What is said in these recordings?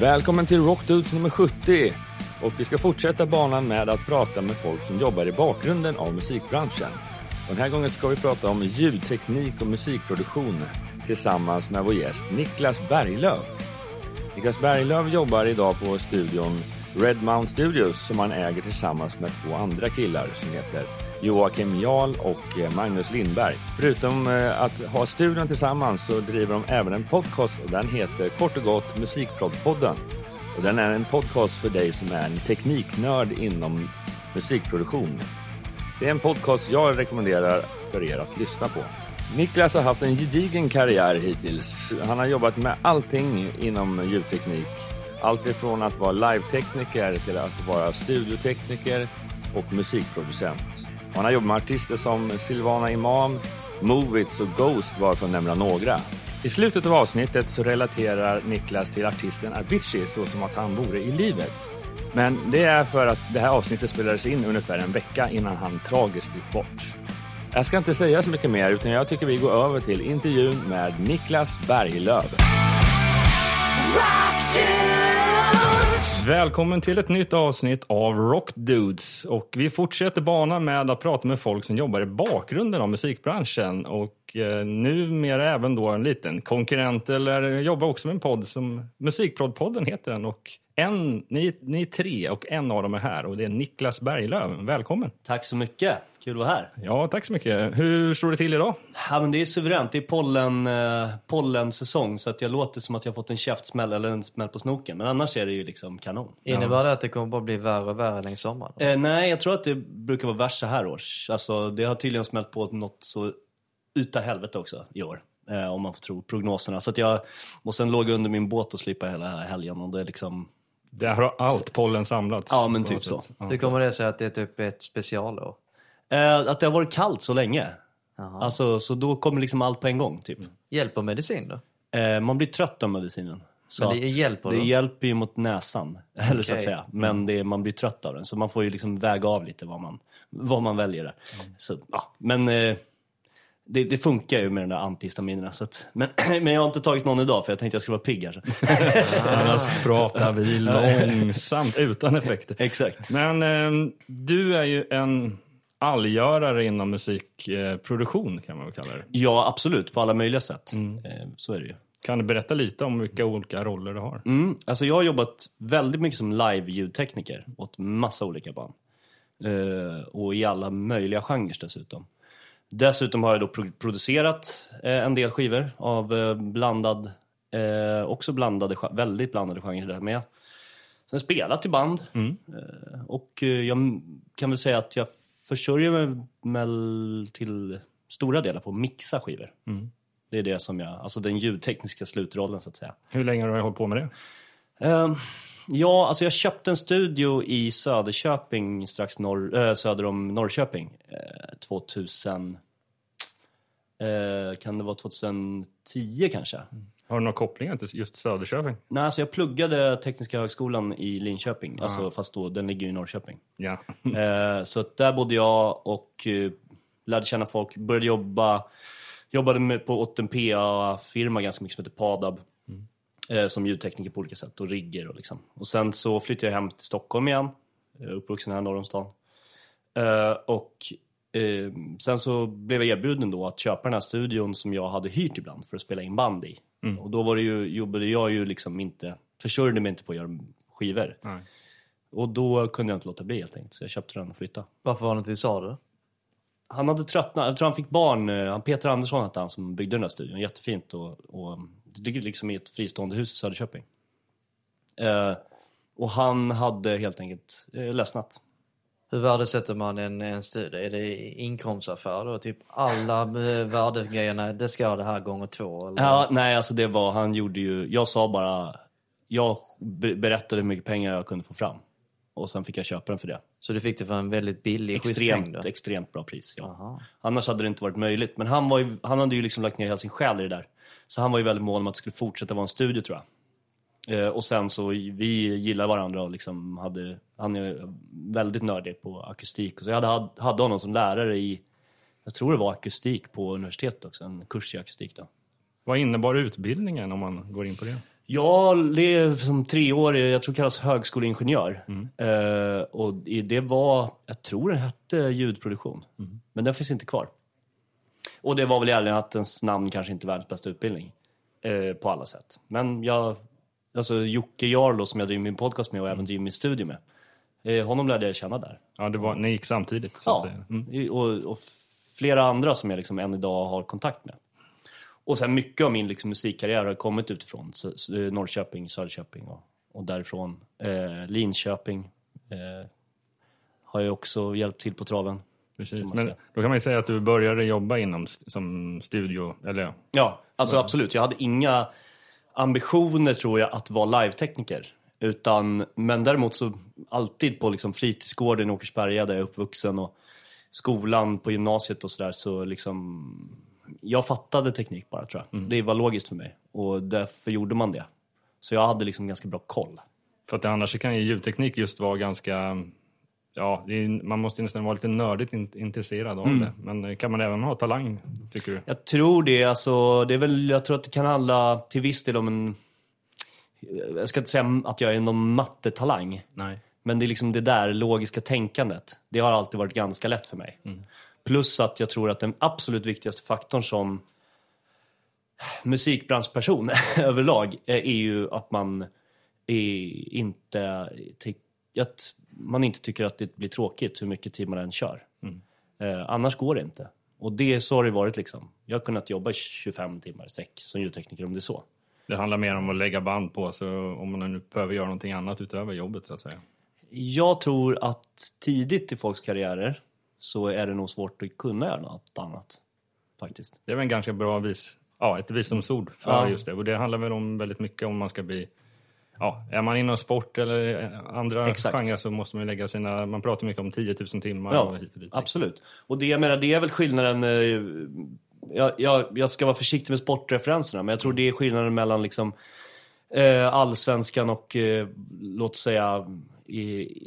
Välkommen till Rockdudes nummer 70. Och vi ska fortsätta banan med att prata med folk som jobbar i bakgrunden av musikbranschen. Den här gången ska vi prata om ljudteknik och musikproduktion tillsammans med vår gäst Niklas Berglöf. Niklas Berglöf jobbar idag på studion Redmount Studios som han äger tillsammans med två andra killar som heter Joakim Jarl och eh, Magnus Lindberg. Förutom eh, att ha studion tillsammans så driver de även en podcast och den heter kort och gott Musikproddpodden. Och den är en podcast för dig som är en tekniknörd inom musikproduktion. Det är en podcast jag rekommenderar för er att lyssna på. Niklas har haft en gedigen karriär hittills. Han har jobbat med allting inom ljudteknik. Allt ifrån att vara live-tekniker till att vara studiotekniker och musikproducent. Och han har jobbat med artister som Silvana Imam, Movits och Ghost bara för att nämna några. I slutet av avsnittet så relaterar Niklas till artisten Avicii så som att han vore i livet. Men det är för att det här avsnittet spelades in ungefär en vecka innan han tragiskt gick bort. Jag ska inte säga så mycket mer utan jag tycker vi går över till intervjun med Niklas Berglöf. Välkommen till ett nytt avsnitt av Rock Dudes. Och vi fortsätter banan med att prata med folk som jobbar i bakgrunden av musikbranschen. Och eh, numera även då en liten konkurrent eller jobbar också med en podd som Musikproddpodden heter den. Och en, ni, ni är tre och en av dem är här och det är Niklas Berglöf. Välkommen! Tack så mycket! Kul att vara här. Ja, tack så mycket. Hur står det till idag? Ja, men det är suveränt. Det är pollen, eh, pollensäsong så att jag låter som att jag har fått en käftsmäll eller en smäll på snoken. Men annars är det ju liksom kanon. Innebär det att det kommer bara bli värre och värre längs sommaren? Eh, nej, jag tror att det brukar vara värst så här års. Alltså, det har tydligen smält på något så utav helvete också i år. Eh, om man får tro prognoserna. Så att jag, och sen låg under min båt och slippa hela helgen och det är liksom... Där har allt pollen samlats. Ja, men typ så. Ja. Hur kommer det sig att det är typ ett specialår? Eh, att det har varit kallt så länge. Jaha. Alltså, så då kommer liksom allt på en gång, typ. Hjälper medicin då? Eh, man blir trött av medicinen. Så Men det hjälper Det då? hjälper ju mot näsan, eller så att säga. Men det, man blir trött av den, så man får ju liksom väga av lite vad man, vad man väljer där. Så, ja. Men eh, det, det funkar ju med de där antihistaminerna. Så att, men, men jag har inte tagit någon idag, för jag tänkte jag skulle vara pigg här. Annars pratar vi långsamt utan effekter. Exakt. Men eh, du är ju en allgörare inom musikproduktion kan man väl kalla det. Ja, absolut. På alla möjliga sätt. Mm. Eh, så är det ju. Kan du berätta lite om vilka olika roller du har? Mm, alltså jag har jobbat väldigt mycket som live-ljudtekniker åt massa olika band. Eh, och i alla möjliga genrer dessutom. Dessutom har jag då pro- producerat eh, en del skivor av blandad, också blandade, väldigt blandade genrer där med. Sen spelat i band. Eh, och jag kan väl säga att jag försörjer mig med, till stora delar på att mixa skivor. Det är det som jag, alltså den ljudtekniska slutrollen så att säga. Hur länge har du hållit på med det? Ehm, ja, alltså jag köpte en studio i Söderköping, strax norr, äh, söder om Norrköping, eh, 2000... Eh, kan det vara 2010 kanske? Har du några kopplingar till just Söderköping? Nej, alltså jag pluggade Tekniska högskolan i Linköping, alltså, fast då, den ligger i Norrköping. Ja. Eh, så där bodde jag och eh, lärde känna folk, började jobba, jobbade med, på, åt en PA-firma ganska mycket som heter Padab. Eh, som ljudtekniker på olika sätt och rigger och liksom. Och sen så flyttade jag hem till Stockholm igen, uppvuxen här norr om stan. Eh, och eh, sen så blev jag erbjuden då att köpa den här studion som jag hade hyrt ibland för att spela in band i. Och då var det ju, jobbade jag ju liksom inte, försörjde mig inte på att göra skivor. Nej. Och då kunde jag inte låta bli helt enkelt, så jag köpte den och flyttade. Varför var det inte i Sade? Han hade tröttnat, jag tror han fick barn, eh, han Peter Andersson hette han som byggde den där studion, jättefint och, och det ligger liksom i ett fristående hus i Söderköping. Eh, och han hade helt enkelt eh, ledsnat. Hur värdesätter man en, en studie? Är det inkomstaffär då? Typ alla värdegrejerna, det ska ha det här gånger två? Eller? Ja, nej alltså det var, han gjorde ju, jag sa bara, jag be- berättade hur mycket pengar jag kunde få fram. Och sen fick jag köpa den för det. Så du fick det för en väldigt billig Extremt, då? extremt bra pris, ja. Aha. Annars hade det inte varit möjligt. Men han, var ju, han hade ju liksom lagt ner hela sin själ i det där. Så han var ju väldigt mån om att det skulle fortsätta vara en studio tror jag. Eh, och sen så, vi gillar varandra och liksom hade, han är väldigt nördig på akustik. Så jag hade, hade honom som lärare i, jag tror det var akustik på universitetet också, en kurs i akustik då. Vad innebar utbildningen om man går in på det? Ja, det är som treårig, jag tror det kallas högskoleingenjör. Eh, och det var, jag tror den hette ljudproduktion. Men den finns inte kvar. Och det var väl i ärlighetens namn kanske inte världens bästa utbildning. Eh, på alla sätt. Men jag, alltså Jocke Jarlo som jag driver min podcast med och även driver min studio med. Eh, honom lärde jag känna där. Ja, det var, ni gick samtidigt så att Ja, säga. Mm. i- och, och flera andra som jag liksom än idag har kontakt med. Och sen mycket av min liksom musikkarriär har kommit utifrån så, så, eh, Norrköping, Söderköping och, och därifrån. Eh, Linköping eh, har jag också hjälpt till på traven. Precis. Men då kan man ju säga att du började jobba inom som studio, eller. Ja, alltså absolut. Jag hade inga ambitioner tror jag att vara live-tekniker. Utan, men däremot så alltid på liksom fritidsgården i Åkersberga där jag är uppvuxen och skolan på gymnasiet och sådär så liksom jag fattade teknik bara tror jag. Det var logiskt för mig och därför gjorde man det. Så jag hade liksom ganska bra koll. För att annars kan ju ljudteknik just vara ganska... Ja, är, man måste nästan vara lite nördigt in, intresserad av det. Men eh, kan man även ha talang, tycker du? Jag tror det, alltså, det är väl, jag tror att det kan handla till viss del om en, jag ska inte säga att jag är någon mattetalang. Nej. Men det är liksom det där logiska tänkandet. Det har alltid varit ganska lätt för mig. Plus att jag tror att den absolut viktigaste faktorn som musikbranschperson överlag är ju att man är inte att man inte tycker att det blir tråkigt hur mycket tid man än kör. Eh, annars går det inte. Och det så har det varit liksom. Jag har kunnat jobba 25 timmar i sträck som ljudtekniker om det är så. Det handlar mer om att lägga band på, så om man nu behöver göra någonting annat utöver jobbet, så att säga. Jag tror att tidigt i folks karriärer så är det nog svårt att kunna göra något annat. Faktiskt. Det är väl en ganska bra vis, ja, ett visdomsord för Ja. just det. Och det handlar väl om väldigt mycket om man ska bli... Ja, är man inom sport eller andra Exakt. genrer så måste man ju lägga sina... Man pratar mycket om 10 000 timmar Ja, och hit och dit. absolut. Och det, jag menar, det är väl skillnaden... Eh, jag, jag, jag ska vara försiktig med sportreferenserna, men jag tror det är skillnaden mellan liksom, eh, allsvenskan och, eh, låt säga... I,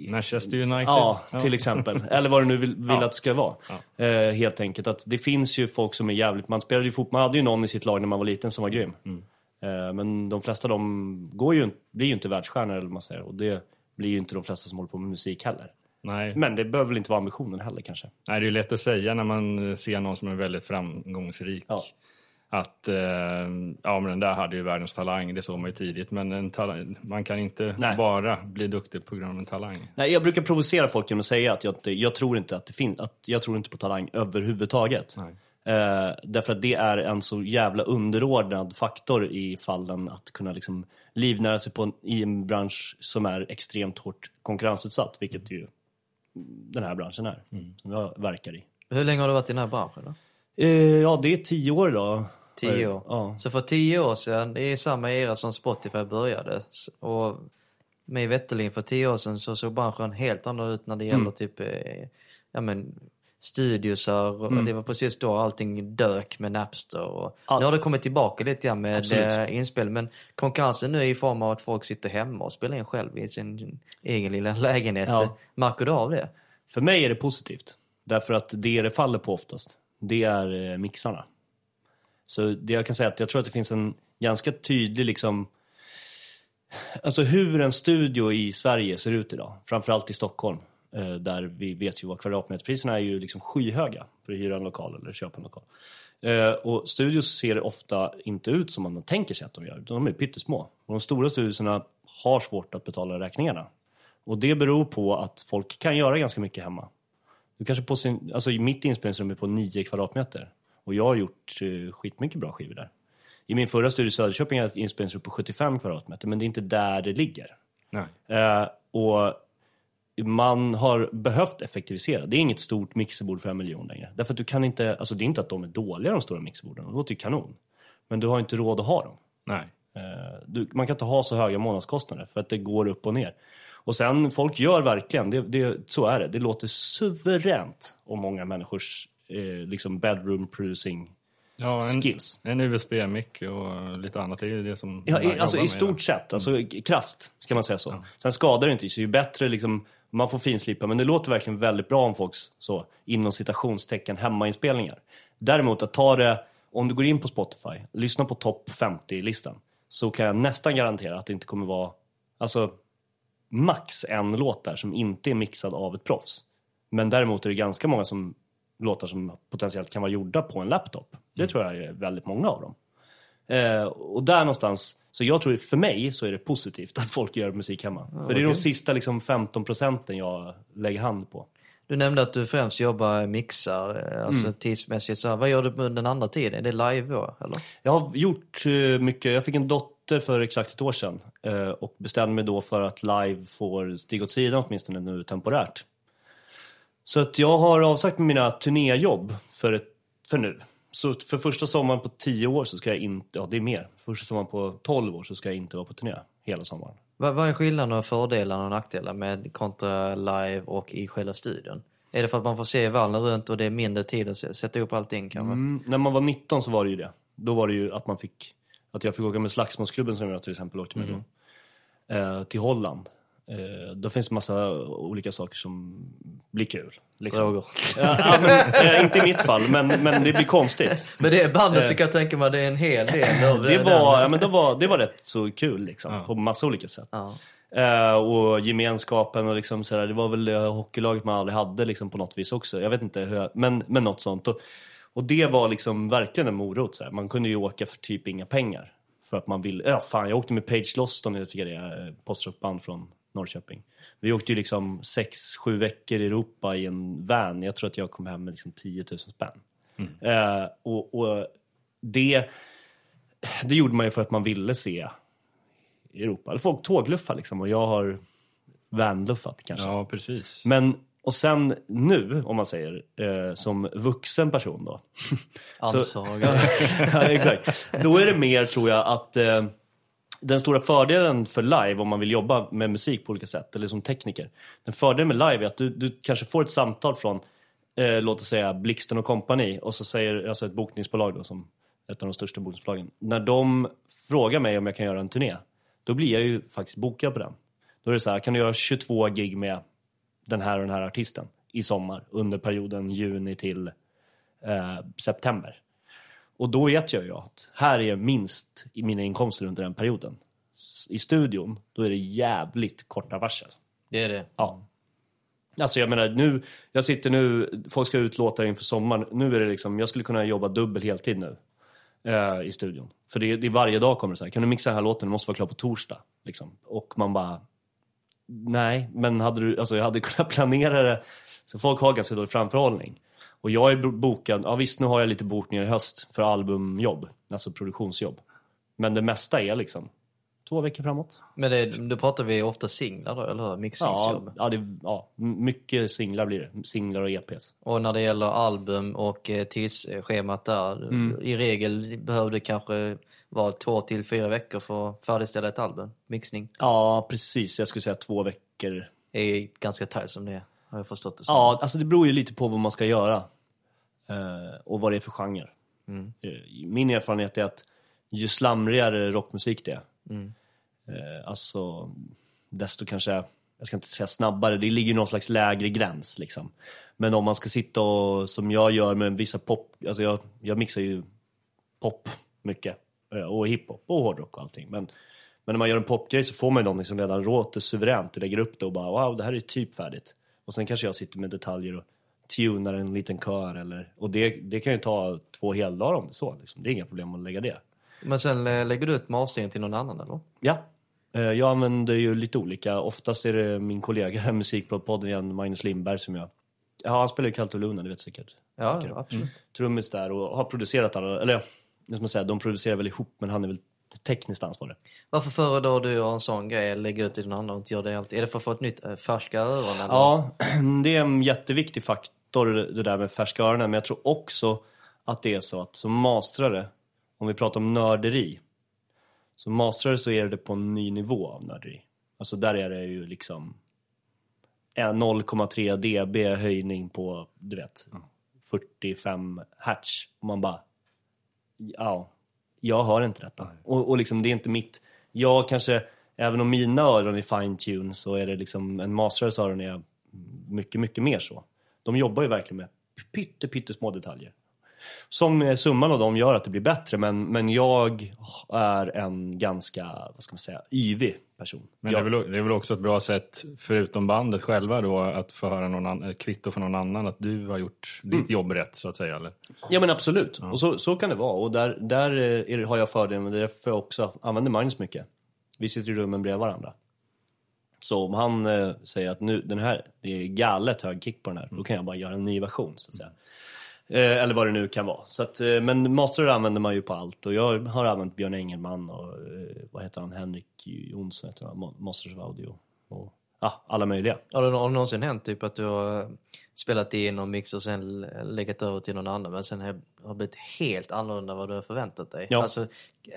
i, Manchester United. Ja, till exempel. Eller vad du nu vill, vill Ja. att det ska vara. Eh, helt enkelt. Att det finns ju folk som är jävligt... Man spelade ju fotboll, man hade ju någon i sitt lag när man var liten som var grym. Mm. Eh, men de flesta de går ju, blir ju inte världsstjärnor eller man säger. Och det blir ju inte de flesta som håller på med musik heller. Nej. Men det behöver väl inte vara ambitionen heller kanske. Nej, det är ju lätt att säga när man eh, ser någon som är väldigt framgångsrik. Ja. Att, eh, ja men den där hade ju världens talang, det såg man ju tidigt. Men en talang, man kan inte Nej. bara bli duktig på grund av en talang. Nej, jag brukar provocera folk genom att säga att jag, jag tror inte att det finns, att jag tror inte på talang överhuvudtaget. Nej. Eh, därför att det är en så jävla underordnad faktor i fallen att kunna liksom livnära sig på en, i en bransch som är extremt hårt konkurrensutsatt, vilket ju den här branschen är, som jag verkar i. Hur länge har du varit i den här branschen då? Eh, ja, det är tio år idag. Tio år. Ja. Så för tio år sedan, det är samma era som Spotify började. Och mig veterligen för tio år sedan så såg branschen helt annorlunda ut när det Mm. gäller typ, eh, ja men studiosar och det var precis då allting dök med Napster och Mm. Ja. nu har det kommit tillbaka lite grann med Absolut. eh, inspel men konkurrensen nu är i form av att folk sitter hemma och spelar in själv i sin egen lilla lägenhet. Ja. Märker du av det? För mig är det positivt. Därför att det det faller på oftast, det är eh, mixarna. Så det jag kan säga att jag tror att det finns en ganska tydlig liksom... Alltså hur en studio i Sverige ser ut idag, framförallt i Stockholm. Eh, Där vi vet ju vad kvadratmeterpriserna är ju liksom skyhöga för att hyra en lokal eller köpa en lokal. Eh, Och studios ser ofta inte ut som man tänker sig att de gör, de är pyttesmå. Och de stora studioserna har svårt att betala räkningarna. Och det beror på att folk kan göra ganska mycket hemma. Du kanske på sin, alltså mitt inspelningsrum är på 9 kvadratmeter. Och jag har gjort eh, skitmycket bra skivor där. I min förra studio i Söderköping hade jag ett inspelningsrum på 75 kvadratmeter, men det är inte där det ligger. Nej. Eh, och man har behövt effektivisera. Det är inget stort mixerbord för en miljon längre. Därför att du kan inte, alltså det är inte att de är dåliga de stora mixerborden, de låter ju kanon. Men du har inte råd att ha dem. Nej. Eh, Du, man kan inte ha så höga månadskostnader för att det går upp och ner. Och sen, folk gör verkligen, det, det, så är det, det låter suveränt om många människors eh, liksom bedroom producing Ja, en, skills. en USB-mick och lite annat, det är ju det som... Ja, alltså i stort sett, alltså krasst ska man säga så. Sen skadar det inte, så ju bättre liksom, man får finslipa, men det låter verkligen väldigt bra om folks, så, inom citationstecken, hemmainspelningar. Däremot att ta det, om du går in på Spotify, lyssna på topp 50-listan. så kan jag nästan garantera att det inte kommer vara, alltså max en låt där som inte är mixad av ett proffs. Men däremot är det ganska många som, låtar som potentiellt kan vara gjorda på en laptop. Det tror jag är väldigt många av dem. Eh, och där någonstans, så jag tror för mig så är det positivt att folk gör musik hemma. för det är de sista liksom 15 procenten jag lägger hand på. Du nämnde att du främst jobbar mixar, eh, alltså tidsmässigt. Så här, vad gör du på den andra tiden? Är det live då? Eller? Jag har gjort eh, mycket. Jag fick en dotter för exakt ett år sedan eh, och bestämde mig då för att live får stiga åt sidan åtminstone nu temporärt. Så att jag har avsagt mina turnéjobb för, ett, för nu. Så för första sommaren på 10 år så ska jag inte, ja det är mer, första sommaren på 12 år så ska jag inte vara på turné hela sommaren. Vad, vad är skillnaden och fördelarna och nackdelar med kontra live och i själva studion? Är det för att man får se vallen runt och det är mindre tid att sätta upp allting kanske? Mm, när man var 19 så var det ju det. Då var det ju att man fick, att jag fick åka med Slagsmålsklubben som jag till exempel åkte med då. Eh, till Holland. Eh, då finns det massa olika saker som blir kul. Liksom. Droger. Ja, ja, men, eh, inte i mitt fall, men, men det blir konstigt. Men det är bandet så kan jag tänka mig det är en hel del av Det var, ja, men det var, det var rätt så kul liksom, på massa olika sätt. Ja. Eh, och gemenskapen och liksom sådär, det var väl det hockeylaget man aldrig hade liksom på något vis också. Jag vet inte hur jag, men, men något sånt. Och, och det var liksom verkligen en morot. Så här. Man kunde ju åka för typ inga pengar. För att man ville, ja fan jag åkte med Page Loston, jag tycker det är eh, postrockband från Norrköping. Vi åkte ju liksom sex, sju veckor i Europa i en van. Jag tror att jag kom hem med liksom 10 000 spänn. Eh, och, och det, det gjorde man ju för att man ville se Europa. Folk tågluffar liksom och jag har vanluffat kanske. Ja, precis. Men, och sen nu, om man säger, eh, som vuxen person då. Ansvar. ja, exakt. Då är det mer, tror jag, att eh, den stora fördelen för live, om man vill jobba med musik på olika sätt, eller som tekniker. Den fördelen med live är att du, du kanske får ett samtal från, eh, låt oss säga, Blixten och kompani och så säger, alltså ett bokningsbolag då, som ett av de största bokningsbolagen. När de frågar mig om jag kan göra en turné, då blir jag ju faktiskt bokad på den. Då är det så här, kan du göra 22 gig med den här och den här artisten i sommar under perioden juni till eh, september. Och då vet jag ju att här är minst i mina inkomster under den perioden. I studion, då är det jävligt korta varsel. Det är det. Ja. Alltså jag menar nu, jag sitter nu, folk ska ut låtar inför sommaren. Nu är det liksom, jag skulle kunna jobba dubbel heltid nu. Eh, I studion. För det, det är varje dag kommer det så här, kan du mixa den här låten, den måste vara klar på torsdag. Liksom. Och man bara, nej, men hade du, alltså jag hade kunnat planera det. Så folk har ganska dålig framförhållning. Och jag är bo- bokad, ja visst nu har jag lite bokningar i höst för albumjobb, alltså produktionsjobb. Men det mesta är liksom två veckor framåt. Men det, då pratar vi ofta singlar då, eller hur? Ja, Mixingsjobb. ja, det, ja, mycket singlar blir det. Singlar och EPs. Och när det gäller album och eh, tidsschemat där, Mm. i regel behöver det kanske vara två till fyra veckor för att färdigställa ett album. Mixning Ja, precis. Jag skulle säga två veckor. är ganska tajt som det är, har jag förstått det som. Ja, alltså det beror ju lite på vad man ska göra. Eh, och vad det är för genre. Eh, min erfarenhet är att ju slamrigare rockmusik det är, eh, alltså desto kanske, jag ska inte säga snabbare, det ligger ju någon slags lägre gräns liksom. Men om man ska sitta och, som jag gör med vissa pop, alltså jag, jag mixar ju pop mycket. Och hiphop och hårdrock och allting. Men, men när man gör en popgrej så får man ju någonting som redan låter suveränt. Du lägger upp det och bara wow, det här är typ färdigt. Och sen kanske jag sitter med detaljer och tunar en liten kör eller... Och det, det kan ju ta två heldagar om det så. Liksom. Det är inga problem att lägga det. Men sen eh, lägger du ut masteringen till någon annan eller? Ja. Eh, Jag använder ju lite olika. Oftast är det min kollega här, Musikprodpodden igen, Magnus Lindberg som jag... Ja, han spelar ju Kallt och Luna, det vet säkert. Ja, Okej. absolut. Trummis där och har producerat alla, eller ja, man säga, de producerar väl ihop men han är väl tekniskt ansvarig. Varför föredrar du att göra en sån grej, lägga ut till någon annan och inte göra det alltid? Är det för att få ett nytt äh, färska öron? Eller? Ja, det är en jätteviktig faktor det där med färska öronen. Men jag tror också att det är så att som mastrare, om vi pratar om nörderi. Som mastrare så är det på en ny nivå av nörderi. Alltså där är det ju liksom en 0,3 dB höjning på, du vet, 45 hertz. Och man bara, ja, jag hör inte detta. Och, och liksom det är inte mitt, jag kanske, även om mina öron är fine-tune så är det liksom, en masterares öron är mycket, mycket mer så. De jobbar ju verkligen med pytte, pyttesmå detaljer. som eh, summan av dem gör att det blir bättre, men, men jag är en ganska, vad ska man säga, yvig person. Men jag, det, är väl, det är väl också ett bra sätt, förutom bandet själva då, att få höra någon annan, ett kvitto från någon annan att du har gjort Mm. ditt jobb rätt, så att säga. Eller? Ja men absolut, och så, så kan det vara. Och där, där eh, är, har jag fördelen, men det är därför jag också använder Magnus mycket. Vi sitter i rummen bredvid varandra. Så om han eh, säger att nu, den här, det är galet hög kick på den här, då kan jag bara göra en ny version så att säga. Eh, eller vad det nu kan vara. Så att, eh, men master använder man ju på allt och jag har använt Björn Engelman och eh, vad heter han, Henrik Jonsson heter han, Masters of Audio. Och, ah, alla möjliga. Har det, har det någonsin hänt typ att du har spelat in och mix och sen legat över till någon annan men sen har har blivit helt annorlunda vad du har förväntat dig? Ja. Alltså,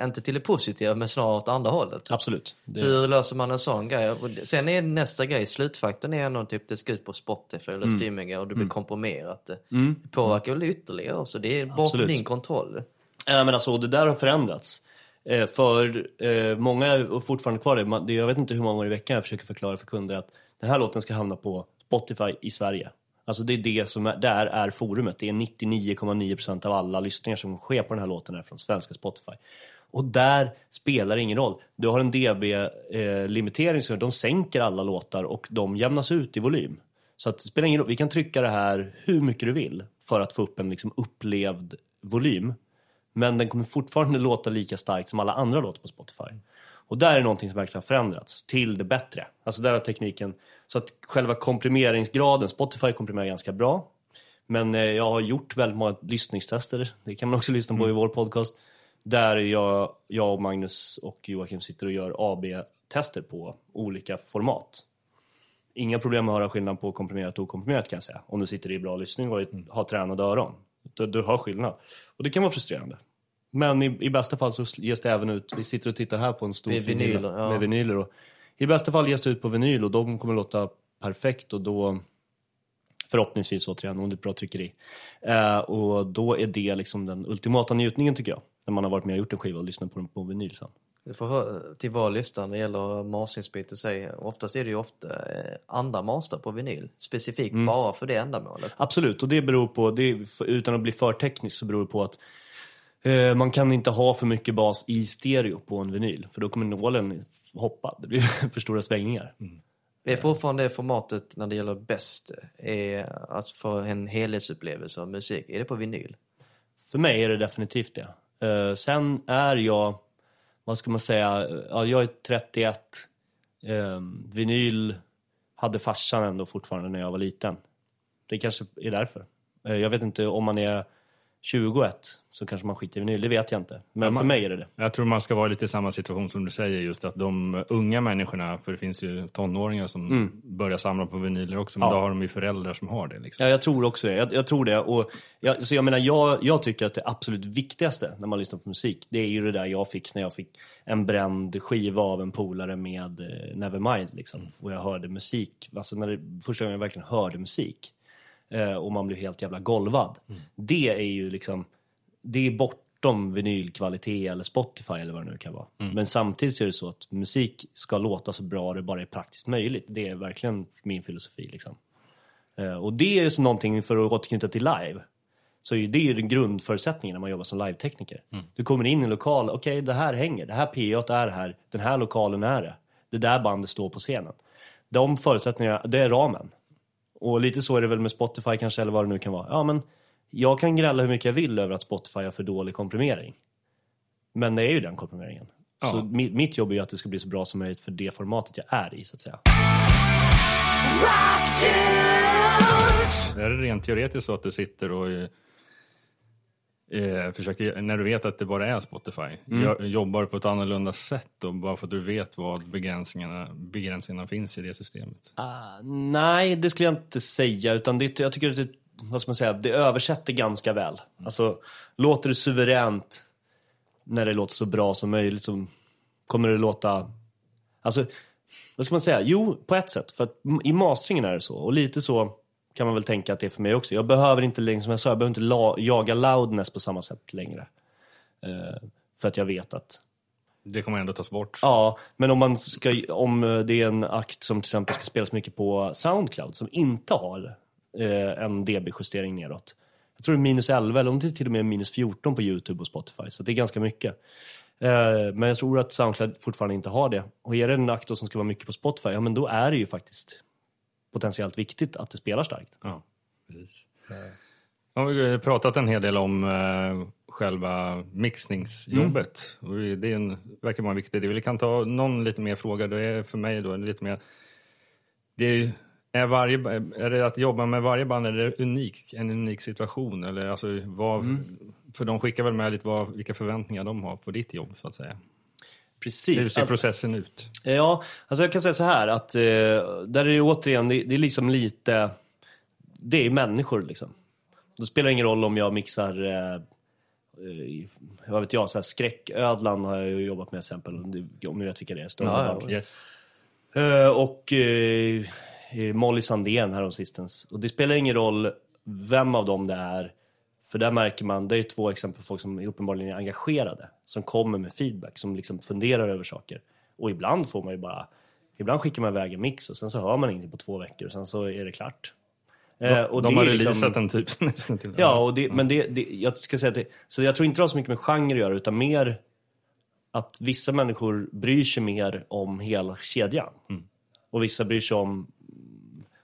inte till det positiva men snarare åt andra hållet. Absolut. Det, Hur löser man en sån grej? Och Sen är nästa grej, slutfaktorn är ändå typ det ska ut på Spotify eller streaming och det blir komprimerat. Det påverkar väl ytterligare så det är bortom din kontroll. Ja, men alltså, det där har förändrats. Eh, för eh, många är fortfarande kvar det. Det. Jag vet inte hur många gånger i veckan jag försöker förklara för kunder att den här låten ska hamna på Spotify i Sverige. Alltså det är det som är, där är forumet. Det är 99,9% av alla lyssningar som sker på den här låten är från svenska Spotify. Och där spelar det ingen roll. Du har en DB-limitering, eh, så de sänker alla låtar och de jämnas ut i volym. Så att det spelar ingen roll. Vi kan trycka det här hur mycket du vill för att få upp en liksom upplevd volym. Men den kommer fortfarande låta lika starkt som alla andra låtar på Spotify. Och där är någonting som verkligen har förändrats till det bättre. Alltså där har tekniken, så att själva komprimeringsgraden, Spotify komprimerar ganska bra. Men eh, jag har gjort väldigt många lyssningstester, det kan man också lyssna på i vår podcast. Där jag, jag och Magnus och Joakim sitter och gör AB-tester på olika format. Inga problem att höra skillnad på komprimerat och okomprimerat kan jag säga. Om du sitter i bra lyssning och har tränade öron. Du, du hör skillnad. Och det kan vara frustrerande. Men i, i bästa fall så ges det även ut, vi sitter och tittar här på en stor hylla ja. med vinyler. Och I bästa fall ges det ut på vinyl och de kommer låta perfekt och då förhoppningsvis återigen om det är bra tryckeri. Eh, och då är det liksom den ultimata njutningen tycker jag. När man har varit med och gjort en skiva och lyssnat på den på vinyl sen. Du får hö- till var listan när det gäller masteringsbit och säga. Oftast är det ju ofta eh, andra master på vinyl. Specifikt bara för det ändamålet. Absolut, och det beror på, det utan att bli för teknisk, så beror det på att man kan inte ha för mycket bas i stereo på en vinyl. För då kommer nålen hoppa, det blir för stora svängningar. Det är fortfarande formatet när det gäller bäst. Är att få en helhetsupplevelse av musik. Är det på vinyl? För mig är det definitivt det. Eh, sen är jag, vad ska man säga, ja, jag är 31. Eh, vinyl hade farsan ändå fortfarande när jag var liten. Det kanske är därför. Eh, jag vet inte om man är 21 så kanske man skiter i vinyl, det vet jag inte. Men man- för mig är det det. Jag tror man ska vara lite i samma situation som du säger, just att de unga människorna, för det finns ju tonåringar som börjar samla på vinyler också, men Mm. Ja. då har de ju föräldrar som har det. Liksom. Ja, jag tror också det. Jag, jag tror det. Och jag, så jag menar, jag, jag tycker att det absolut viktigaste när man lyssnar på musik, det är ju det där jag fick när jag fick en bränd skiva av en polare med eh, Nevermind. Liksom, och jag hörde musik, alltså när det, första gången jag verkligen hörde musik. Eh, och man blev helt jävla golvad. Det är ju liksom, det är bortom vinylkvalitet eller Spotify eller vad det nu kan vara. Men samtidigt är det så att musik ska låta så bra det bara är praktiskt möjligt. Det är verkligen min filosofi liksom. Eh, Och det är ju så någonting, för att återknyta till live, så är ju det den grundförutsättningen när man jobbar som live-tekniker. Du kommer in i en lokal, okej det här hänger, det här P8 är här, den här lokalen är det. Det där bandet står på scenen. De förutsättningarna, det är ramen. Och lite så är det väl med Spotify kanske, eller vad det nu kan vara. Ja men, jag kan grälla hur mycket jag vill över att Spotify har för dålig komprimering. Men det är ju den komprimeringen. Ja. Så mitt, mitt jobb är ju att det ska bli så bra som möjligt för det formatet jag är i, så att säga. Är det rent teoretiskt så att du sitter och eh, försöker, när du vet att det bara är Spotify, Mm. jo- jobbar på ett annorlunda sätt då, bara för att du vet vad begränsningarna, begränsningarna finns i det systemet? Ah, nej, det skulle jag inte säga. Utan det, jag tycker att det, vad ska man säga, det översätter ganska väl. Alltså, låter det suveränt när det låter så bra som möjligt så kommer det låta... Alltså, vad ska man säga? Jo, på ett sätt. För att i masteringen är det så. Och lite så kan man väl tänka att det är för mig också. Jag behöver inte längre, som jag sa, jag behöver inte la, jaga loudness på samma sätt längre. Eh, för att jag vet att Det kommer ändå tas bort. Ja, men om, man ska, om det är en akt som till exempel ska spelas mycket på Soundcloud som inte har eh, en dB-justering neråt. jag tror det är minus 11 eller om det är till och med minus 14 på YouTube och Spotify. Så det är ganska mycket. Eh, men jag tror att Soundcloud fortfarande inte har det. Och är det en akt som ska vara mycket på Spotify, ja men då är det ju faktiskt potentiellt viktigt att det spelar starkt. Ja, precis. Ja, vi har pratat en hel del om eh, själva mixningsjobbet. Och det är en, verkar vara en viktig del. Vi kan ta någon lite mer fråga. Det är för mig då lite mer... Det är, är, varje, är det att jobba med varje band är det unik, en unik situation? Eller alltså, vad, För de skickar väl med lite vad, vilka förväntningar de har på ditt jobb, så att säga. Hur Precis. ser Att- processen ut? Ja, alltså jag kan säga så här att eh, där är det återigen, det, det är liksom lite, det är människor liksom. Det spelar ingen roll om jag mixar, eh, eh, vad vet jag, så här skräcködlan har jag ju jobbat med till exempel, om du vet vilka det är. Ja, ja. Yes. Eh, och eh, eh, Molly Sandén här sistens. Och det spelar ingen roll vem av dem det är. För där märker man, det är två exempel på folk som är uppenbarligen är engagerade. Som kommer med feedback, som liksom funderar över saker. Och ibland får man ju bara, ibland skickar man iväg en mix och sen så hör man ingenting på två veckor och sen så är det klart. Eh, och de har liksom- releasat en typ nästan till. Ja, och det, men det, det, jag ska säga att det, så jag tror inte det har så mycket med genre att göra utan mer att vissa människor bryr sig mer om hela kedjan. Och vissa bryr sig om,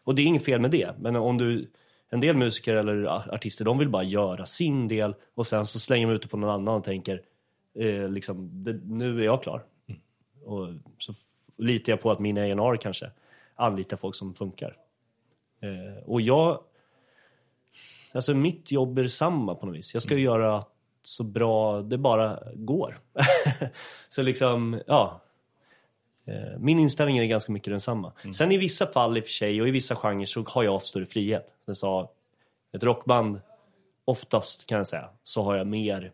och det är inget fel med det, men om du, en del musiker eller artister de vill bara göra sin del och sen så slänger de ut det på någon annan och tänker eh, liksom, det, nu är jag klar. Och så litar jag på att min A&R kanske anlitar folk som funkar. Eh, och jag Alltså mitt jobb är detsamma på något vis. Jag ska ju göra så bra det bara går. så liksom, ja. Eh, Min inställning är ganska mycket densamma. Sen i vissa fall i och för sig och i vissa genrer så har jag större frihet. Som jag sa, ett rockband, oftast kan jag säga, så har jag mer,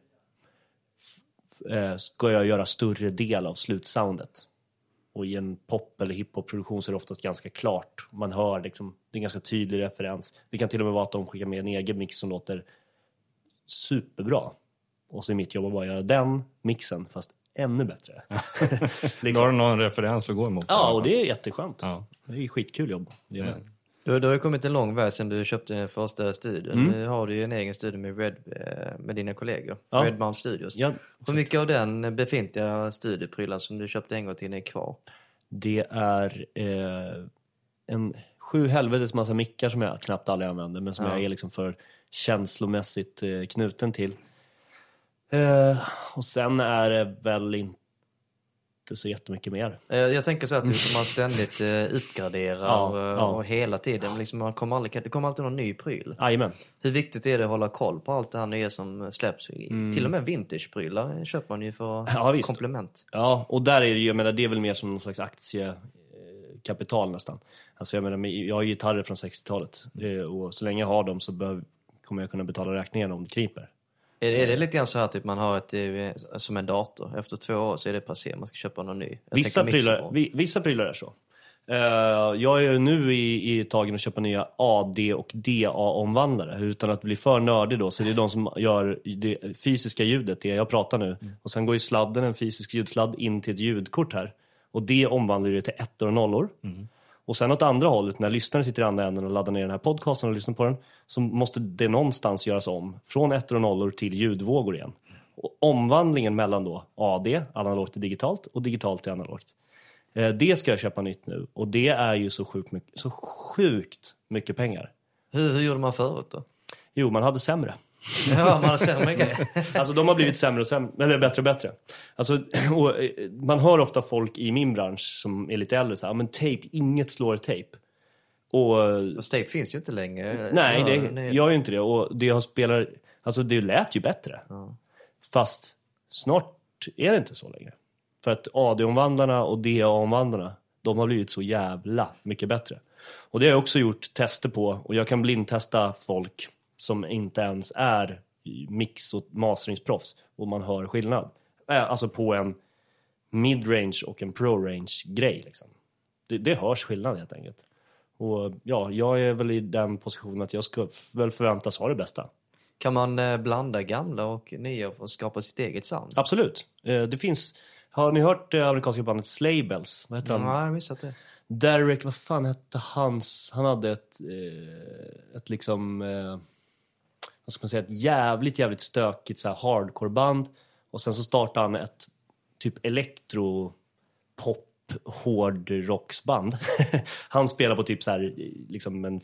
eh, ska jag göra större del av slutsoundet. Och i en pop eller hiphop-produktion så är det oftast ganska klart. Man hör liksom, det är en ganska tydlig referens. Det kan till och med vara att de skickar med en egen mix som låter superbra. Och så är mitt jobb att bara göra den mixen, fast ännu bättre. Då har liksom. du någon referens att gå emot. Ja, och det är jätteskönt. Ja. Det är skitkul jobb. Det är med. Du, du har ju kommit en lång väg sedan du köpte din första studio. Mm. Nu har du ju en egen studio med, Red, eh, med dina kollegor. Ja. Redmount Studios. Ja, Hur mycket av den befintliga studieprylar som du köpte en gång till är kvar? det är eh, en sju helvetes massa mickar som jag knappt aldrig använder, men som Ja. jag är liksom för känslomässigt eh, knuten till. Eh, och sen är det väl inte så jättemycket mer. Eh, Jag tänker så att liksom man ständigt eh, uppgraderar Ja, och, ja. och hela tiden. Liksom man kommer aldrig, det kommer alltid någon ny pryl. Jajamän. Hur viktigt är det att hålla koll på allt det här nya som släpps? Till och med vintageprylar köper man ju för Mm. Ja, komplement. Ja, och där är det ju, jag menar, det är väl mer som någon slags aktiekapital nästan. Alltså jag menar, men jag har gitarrer från 60-talet eh, och så länge jag har dem så behöv, kommer jag kunna betala räkningen om det kniper. Är, är det lite grann så här typ man har ett, eh, som en dator, efter två år så är det passé, man ska köpa någon ny? Jag Vissa prylar, vissa prylar är så. Eh, jag är nu i, i tagen att köpa nya AD och DA-omvandlare. Utan att bli för nördig då, så det är de som gör det fysiska ljudet, det jag pratar nu. Och sen går ju sladden, en fysisk ljudsladd, in till ett ljudkort här. Och det omvandlar det till ettor och nollor. Och sen åt andra hållet, när lyssnaren sitter i andra änden och laddar ner den här podcasten och lyssnar på den, så måste det någonstans göras om. Från ettor och nollor till ljudvågor igen. Och omvandlingen mellan då AD, analogt till digitalt, och digitalt till analogt. Eh, Det ska jag köpa nytt nu och det är ju så sjukt mycket, så sjukt mycket pengar. Hur, hur gjorde man förut då? Jo, man hade sämre. Ja, man har sämre grejer. Alltså de har blivit sämre och sämre, eller bättre och bättre. Alltså, och, eh, man hör ofta folk i min bransch som är lite äldre så här, men tejp, inget slår tejp. Och Och Tape finns ju inte längre. nej, Ja, det nej. gör ju inte det. Och det har spelar, alltså det lät ju bättre. Fast snart är det inte så längre. För att AD-omvandlarna och DA-omvandlarna, de har blivit så jävla mycket bättre. Och det har jag också gjort tester på och jag kan blindtesta folk som inte ens är mix och masteringsproffs och man hör skillnad. Äh, Alltså på en mid-range och en pro-range grej liksom. Det, det hörs skillnad helt enkelt. Och ja, jag är väl i den positionen att jag ska väl förväntas ha det bästa. Kan man eh, blanda gamla och nya och skapa sitt eget sound? Absolut. Eh, Det finns, har ni hört det amerikanska bandet Slaybells? Vad heter han? Ja, jag har missat det. Derek, vad fan hette hans? Han hade ett, eh, ett liksom... Vad ska man säga, ett jävligt, jävligt stökigt så här hardcore-band. Och sen så startade han ett typ elektro pop hårdrocksband. han spelar på typ så här, liksom en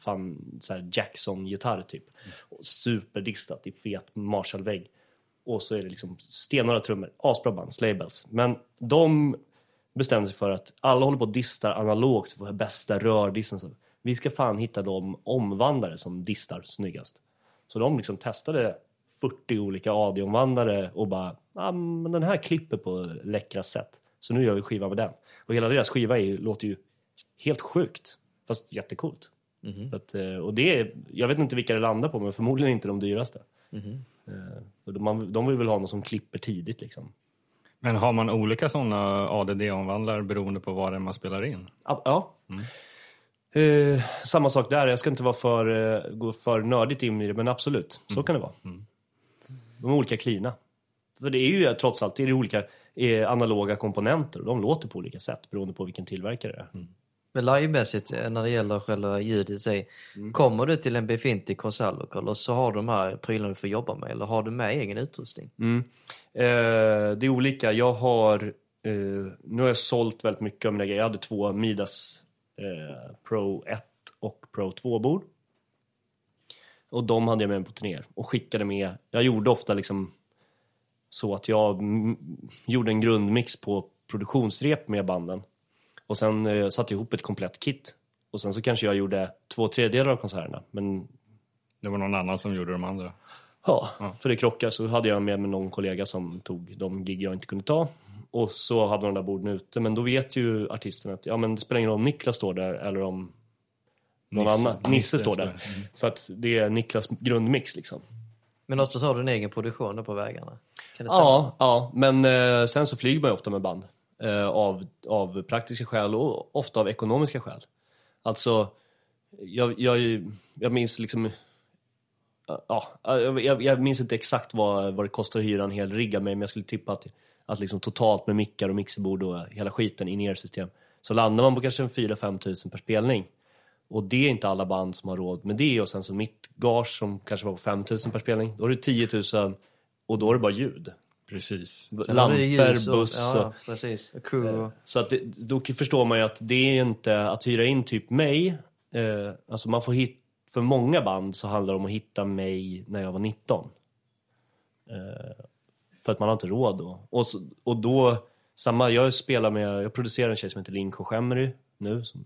fan, så här Jackson-gitarr typ. Superdistat i fet Marshall-vägg. Och så är det liksom stenhårda trummor. Asbra band, Slaybells. Men de bestämde sig för att alla håller på och distar analogt för bästa rördissen. Vi ska fan hitta de omvandlare som distar snyggast. Så de liksom testade 40 olika AD-omvandlare och bara, ah, men den här klipper på läckra sätt. Så nu gör vi skiva med den. Och hela deras skiva är, låter ju helt sjukt, fast jättecoolt. Så att, eh, och det är, jag vet inte vilka det landar på, men förmodligen inte de dyraste. För de, man, de vill väl ha någon som klipper tidigt liksom. Men har man olika sådana ADD-omvandlare beroende på vad det är man spelar in? Ja. ja. Eh, samma sak där, jag ska inte vara för, eh, gå för nördigt in i det, men absolut, så kan det vara. De är olika klina. För det är ju trots allt det är olika eh, analoga komponenter och de låter på olika sätt beroende på vilken tillverkare det är. Men livemässigt eh, när det gäller själva ljudet i sig. Kommer du till en befintlig konsertlokal och så har du de här prylarna du får jobba med eller har du med egen utrustning? Mm. Eh, det är olika. Jag har, eh, nu har jag sålt väldigt mycket av mina grejer. Jag hade två Midas eh, Pro 1 och Pro 2-bord. Och de hade jag med mig på turnéer och skickade med. Jag gjorde ofta liksom så att jag gjorde en grundmix på produktionsrep med banden. Och sen eh, satte ihop ett komplett kit. Och sen så kanske jag gjorde två tredjedelar av konserterna. Men Det var någon annan som gjorde de andra. Ja, för det krockade så hade jag med mig någon kollega som tog de gig jag inte kunde ta. Och så hade de där borden ute. Men då vet ju artisten att ja, men det spelar ingen roll om Niklas står där eller om någon Nisse- annan. Nisse, Nisse står där. För att det är Niklas grundmix liksom. Men så har du en egen produktion då på vägarna? Kan det stämma? Ja, ja, men eh, sen så flyger man ju ofta med band. Eh, av, av praktiska skäl och ofta av ekonomiska skäl. Alltså, jag, jag, jag minns liksom... Ja, jag, jag- minns inte exakt vad, vad det kostar att hyra en hel rigg av mig, men jag skulle tippa att, att liksom totalt med mickar och mixerbord och hela skiten, in-ear-system, så landar man på kanske en 4-5 tusen per spelning. Och det är inte alla band som har råd med det. Och sen så mitt gage som kanske var på 5 tusen per spelning, då är det 10 000 och då är det bara ljud. Precis. Sen Lampor, och- buss Ja, och... ja, precis. Och crew. Så att det, då förstår man ju att det är inte att hyra in typ mig. Eh, alltså man får hit, för många band så handlar det om att hitta mig när jag var 19. Eh, för att man har inte råd då. Och, så, och då, samma, jag spelar med, jag producerar en tjej som heter Linn Shemry nu. Som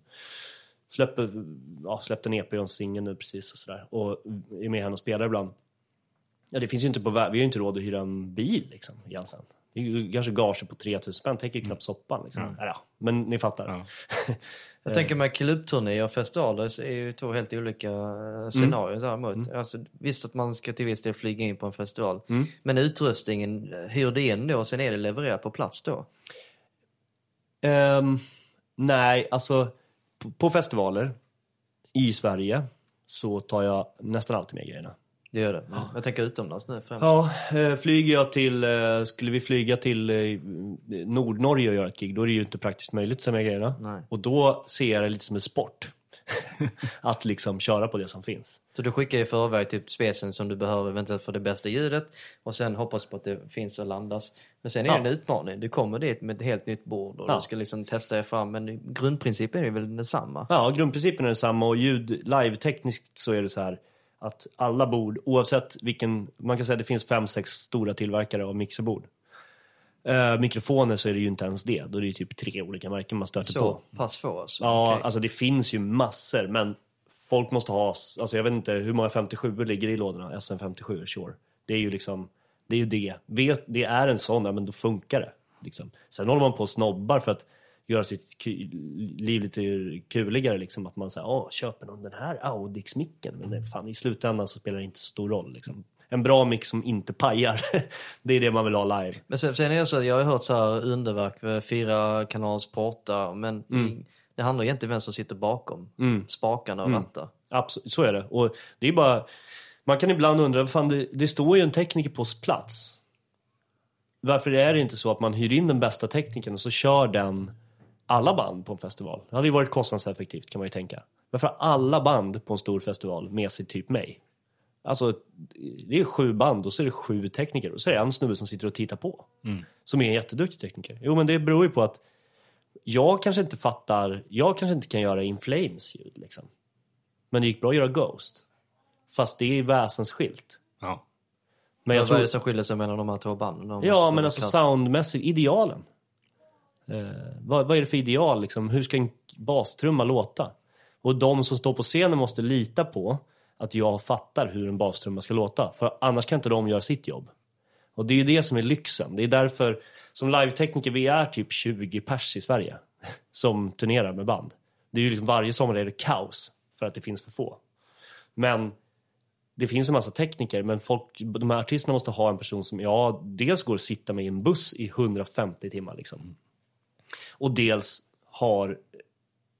släpper, ja, släppte en EP och en singel nu precis och sådär. Och är med henne och spelar ibland. Ja, det finns ju inte på, vi har ju inte råd att hyra en bil liksom egentligen. Det är ju kanske gage på 3000 spänn, täcker ju knappt soppan liksom. Ja. Ja, men ni fattar. Ja. Jag tänker med klubbturné och festaler så är ju två helt olika eh, scenarier däremot. Alltså, visst att man ska till viss del flyga in på en festival. Men utrustningen, eh, hyr det in då och sen är det levererat på plats då? Ehm, nej, alltså på, på festivaler i Sverige så tar jag nästan alltid med grejerna. Det gör det. Men Jag tänker utomlands nu främst. Ja, eh, flyger jag till, eh, skulle vi flyga till eh, Nordnorge och göra ett gig, då är det ju inte praktiskt möjligt med grejerna. Nej. Och då ser jag det lite som en sport. att liksom köra på det som finns. Så du skickar i förväg typ specen som du behöver eventuellt för det bästa ljudet och sen hoppas på att det finns och landas. Men sen är det Ja. en utmaning. Du kommer dit med ett helt nytt bord och Ja. du ska liksom testa dig fram. Men grundprincipen är väl densamma? Ja, grundprincipen är densamma och ljud, live-tekniskt så är det så här att alla bord, oavsett vilken, man kan säga att det finns fem, sex stora tillverkare av mixerbord. Eh, mikrofoner så är det ju inte ens det, då är det ju typ tre olika märken man stöter Så på. pass få alltså? Ja, Okej. alltså det finns ju massor, men folk måste ha, alltså jag vet inte hur många 57 ligger i lådorna, SM57, sure. Det är ju liksom, det är ju det. Vet, det är en sån, ja, men då funkar det. Liksom. Sen håller man på och snobbar för att göra sitt liv lite kuligare, liksom. Att man säger, åh, köper någon den här Audix-micken? Men det, fan, i slutändan så spelar det inte så stor roll. Liksom. En bra mix som inte pajar, det är det man vill ha live. Men sen, sen är det så, jag har hört så här underverk fyra kanals portar men Mm. det handlar egentligen om vem som sitter bakom spakarna och Mm. rattar. Absolut, så är det. Och det är bara, man kan ibland undra, fan det, det står ju en tekniker på plats. Varför är det inte så att man hyr in den bästa teknikern och så kör den alla band på en festival? Det hade ju varit kostnadseffektivt kan man ju tänka. Varför har alla band på en stor festival med sig typ mig? Alltså, det är sju band och så är det sju tekniker och så är det en snubbe som sitter och tittar på. Som är en jätteduktig tekniker. Jo, men det beror ju på att jag kanske inte fattar, jag kanske inte kan göra In Flames ljud liksom. Men det gick bra att göra Ghost. Fast det är väsensskilt. Ja. Men jag Vad tror, är det som skiljer sig mellan de här två banden? De ja, men alltså soundmässigt, idealen. Eh, vad, vad är det för ideal liksom? Hur ska en bastrumma låta? Och de som står på scenen måste lita på att jag fattar hur en bastrumma ska låta. För annars kan inte de göra sitt jobb. Och det är ju det som är lyxen. Det är därför, som live-tekniker, vi är typ 20 pers i Sverige som turnerar med band. Det är ju liksom varje sommar är det kaos för att det finns för få. Men det finns en massa tekniker, men folk, de här artisterna måste ha en person som, ja, dels går att sitta med i en buss i 150 timmar liksom. Och dels har